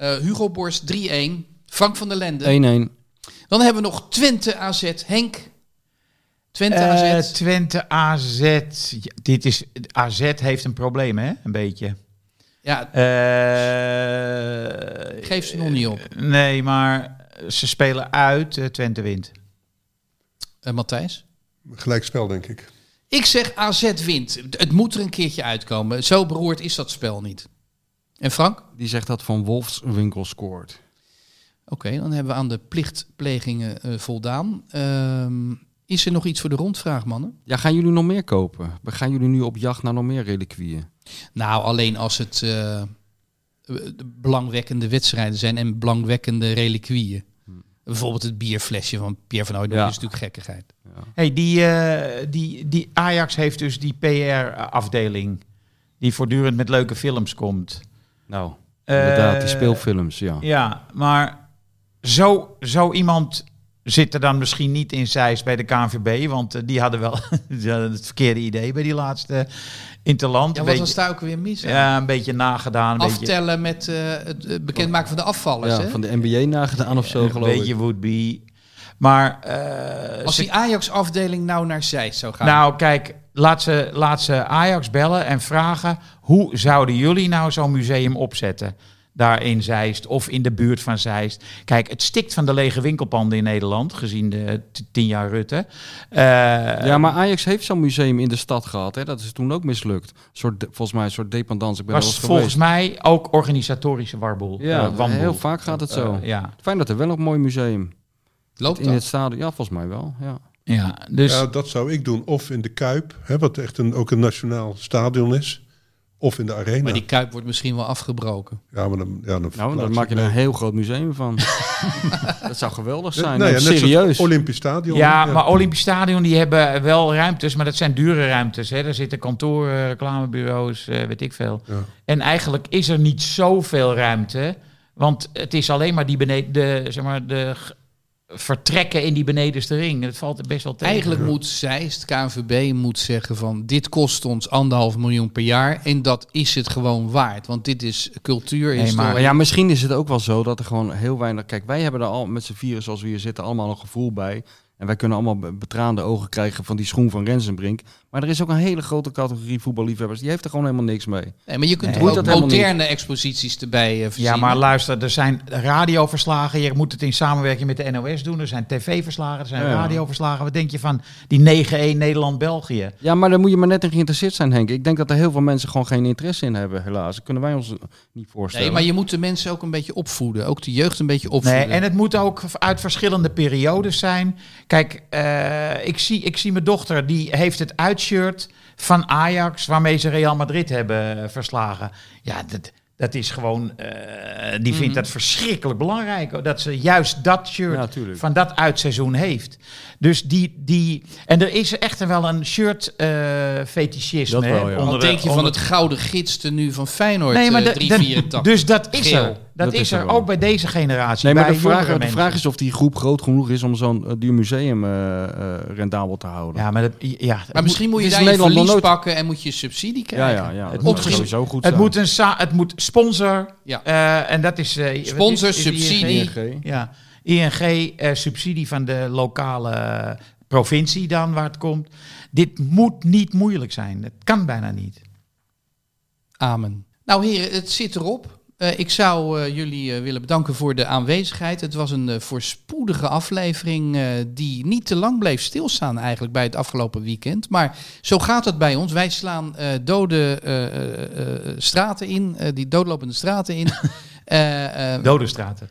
Eh, Hugo Borst 3-1. Frank van der Lende. 1-1. Dan hebben we nog Twente AZ. Henk. Twente Eh, AZ. Twente AZ. Ja, dit is, AZ heeft een probleem, hè? Een beetje. Ja, Eh, geef ze nog niet op. Nee, maar ze spelen uit. eh, Twente wint. Eh, Matthijs. Gelijk spel, denk ik. Ik zeg AZ wint. Het moet er een keertje uitkomen. Zo beroerd is dat spel niet. En Frank? Die zegt dat Van Wolfswinkel scoort. Oké, dan hebben we aan de plichtplegingen eh, voldaan. Ehm, is er nog iets voor de rondvraag, mannen? Ja, gaan jullie nog meer kopen? Gaan jullie nu op jacht naar nog meer reliquieën? Nou, alleen als het eh, belangwekkende wedstrijden zijn en belangwekkende reliquieën. Bijvoorbeeld het bierflesje van Pierre van Hooydonk Ja. is natuurlijk gekkigheid. Hey, die, eh, die, die Ajax heeft dus die PR-afdeling. Die voortdurend met leuke films komt. Nou, inderdaad, die Eh, speelfilms, ja. Ja, maar zo, zo iemand zit er dan misschien niet in Zeist bij de KNVB. Want eh, die hadden wel die hadden het verkeerde idee bij die laatste Interland. Ja, Een wat beetje- was daar ook weer mis? Ja, een beetje nagedaan. Een beetje, Aftellen met eh, het bekendmaken van de afvallers. Ja, hè? van de NBA nagedaan of zo, een geloof beetje ik. would-be. Maar eh, Als die Ajax-afdeling nou naar Zeist zou gaan. nou, kijk, laat ze, laat ze Ajax bellen en vragen... hoe zouden jullie nou zo'n museum opzetten? Daar in Zeist of in de buurt van Zeist. Kijk, het stikt van de lege winkelpanden in Nederland... gezien de tien jaar Rutte. Eh, Ja, maar Ajax heeft zo'n museum in de stad gehad. Hè? Dat is toen ook mislukt. Een soort, volgens mij een soort dependance. Ik ben was volgens mij ook organisatorische warboel. Ja, eh, heel vaak gaat het zo. Eh, ja. Fijn dat er wel een mooi museum Loopt in dat? het stadion. Ja, volgens mij wel. Ja. Ja, dus... Ja, dat zou ik doen. Of in de Kuip, hè, wat echt een, ook een nationaal stadion is. Of in de Arena. Maar die kuip wordt misschien wel afgebroken. Ja, maar dan, ja, dan, Nou, dan maak je er een heel groot museum van. dat zou geweldig zijn. Nou ja, net zoals serieus. Olympisch Stadion. Ja, maar Olympisch Stadion die hebben wel ruimtes, maar dat zijn dure ruimtes. Hè. Er zitten kantoren, reclamebureaus, eh, weet ik veel. Ja. En eigenlijk is er niet zoveel ruimte, want het is alleen maar die beneden, de, zeg maar, de vertrekken in die benedenste ring. Het valt er best wel tegen. Eigenlijk moet Zeist, KNVB, moet zeggen van... dit kost ons anderhalf miljoen per jaar... en dat is het gewoon waard. Want dit is cultuur, Nee, historie. Maar ja, misschien is het ook wel zo dat er gewoon heel weinig... Kijk, wij hebben er al met z'n vieren zoals we hier zitten allemaal een gevoel bij. En wij kunnen allemaal be- betraande ogen krijgen van die schoen van Rensenbrink. Maar er is ook een hele grote categorie voetballiefhebbers. Die heeft er gewoon helemaal niks mee. Nee, maar je kunt Nee. er ook moderne exposities erbij uh, Ja, maar luister, er zijn radioverslagen. Je moet het in samenwerking met de NOS doen. Er zijn tv-verslagen, er zijn Ja. radioverslagen. Wat denk je van die 9-1 Nederland-België? Ja, maar daar moet je maar net in geïnteresseerd zijn, Henk. Ik denk dat er heel veel mensen gewoon geen interesse in hebben, helaas. Dat kunnen wij ons niet voorstellen. Nee, maar je moet de mensen ook een beetje opvoeden. Ook de jeugd een beetje opvoeden. Nee, en het moet ook uit verschillende periodes zijn. Kijk, eh, ik, zie, ik zie mijn dochter, die heeft het uitshirt van Ajax... waarmee ze Real Madrid hebben verslagen. Ja, dat, Dat is gewoon, eh, die vindt dat verschrikkelijk belangrijk. Dat ze juist dat shirt Ja, van dat uitseizoen heeft. Dus die, die en er is echt wel een shirt eh fetischisme. Dat wel, ja. onder Wat denk je van het gouden gids nu van Feyenoord Nee, maar eh, de- 384? de- dus dat is Geel. Dat, Dat is is er er wel. ook bij deze generatie. Nee, maar bij de vraag, jongere de mensen. vraag is of die groep groot genoeg is om zo'n eh, duur museum eh, eh, rendabel te houden. Ja, maar, dat, ja, het Maar misschien moet je het daar je verlies nooit- pakken en moet je subsidie ja, krijgen. ja, ja. Het Het moet sowieso goed Het zijn. moet, een sa- het moet sponsor. Ja. eh, en dat is. eh, Sponsor, is- is ING? subsidie. ING. Ja, ING, eh, subsidie van de lokale provincie dan waar het komt. Dit moet niet moeilijk zijn. Het kan bijna niet. Amen. Nou heren, het zit erop. Eh, ik zou eh, jullie eh, willen bedanken voor de aanwezigheid. Het was een eh, voorspoedige aflevering eh, die niet te lang bleef stilstaan eigenlijk bij het afgelopen weekend. Maar zo gaat het bij ons. Wij slaan eh, dode eh, eh, eh, straten in, eh, die doodlopende straten in. Eh, eh, Dodenstraten.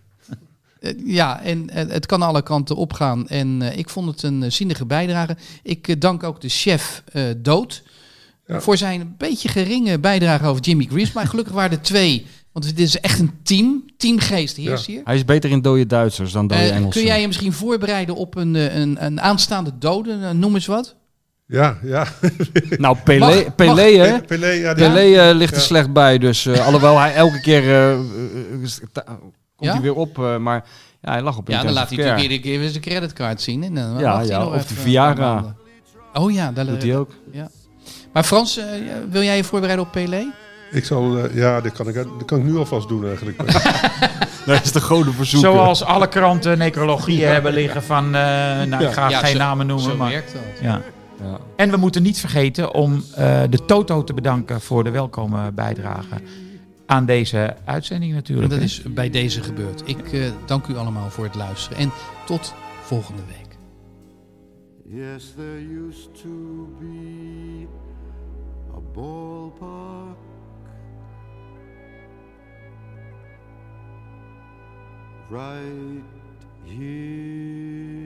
eh, ja, en het kan alle kanten opgaan. En eh, ik vond het een zinnige bijdrage. Ik dank ook de chef eh, Dood Ja. voor zijn beetje geringe bijdrage over Jimmy Greaves. Maar gelukkig waren er twee. Want dit is echt een team. Teamgeest heerst hier. Hij is beter in dode Duitsers dan dode Eh, Engelsen. kun jij je misschien voorbereiden op een, eh, een, een aanstaande dode? Eh, noem eens wat. Ja, ja. Nou, Pelé, Mag- Pelé, hè? Pelé, ja, Pelé ligt er Ja. slecht bij. Dus eh, alhoewel hij elke keer komt Ja? hij weer op. eh, maar ja, hij lag op Ja, dan laat hij natuurlijk iedere keer weer zijn creditcard zien. En dan Ja, ja, of de Viagra. Oh ja, daar Doet hij ook. Maar Frans, wil jij je voorbereiden op Pelé? Ik zal, eh, ja, dat kan ik, dat kan ik nu alvast doen eigenlijk. Dat is de goden verzoeken. Zoals alle kranten necrologieën hebben liggen van... eh, nou, ik ga Ja, geen zo- namen noemen, Zo maar... werkt dat. Ja. Ja. En we moeten niet vergeten om eh, de Toto te bedanken voor de welkome bijdrage aan deze uitzending En natuurlijk. dat hè. is bij deze gebeurd. Ik eh, dank u allemaal voor het luisteren. En tot volgende week. Yes, there used to be a ballpark right here.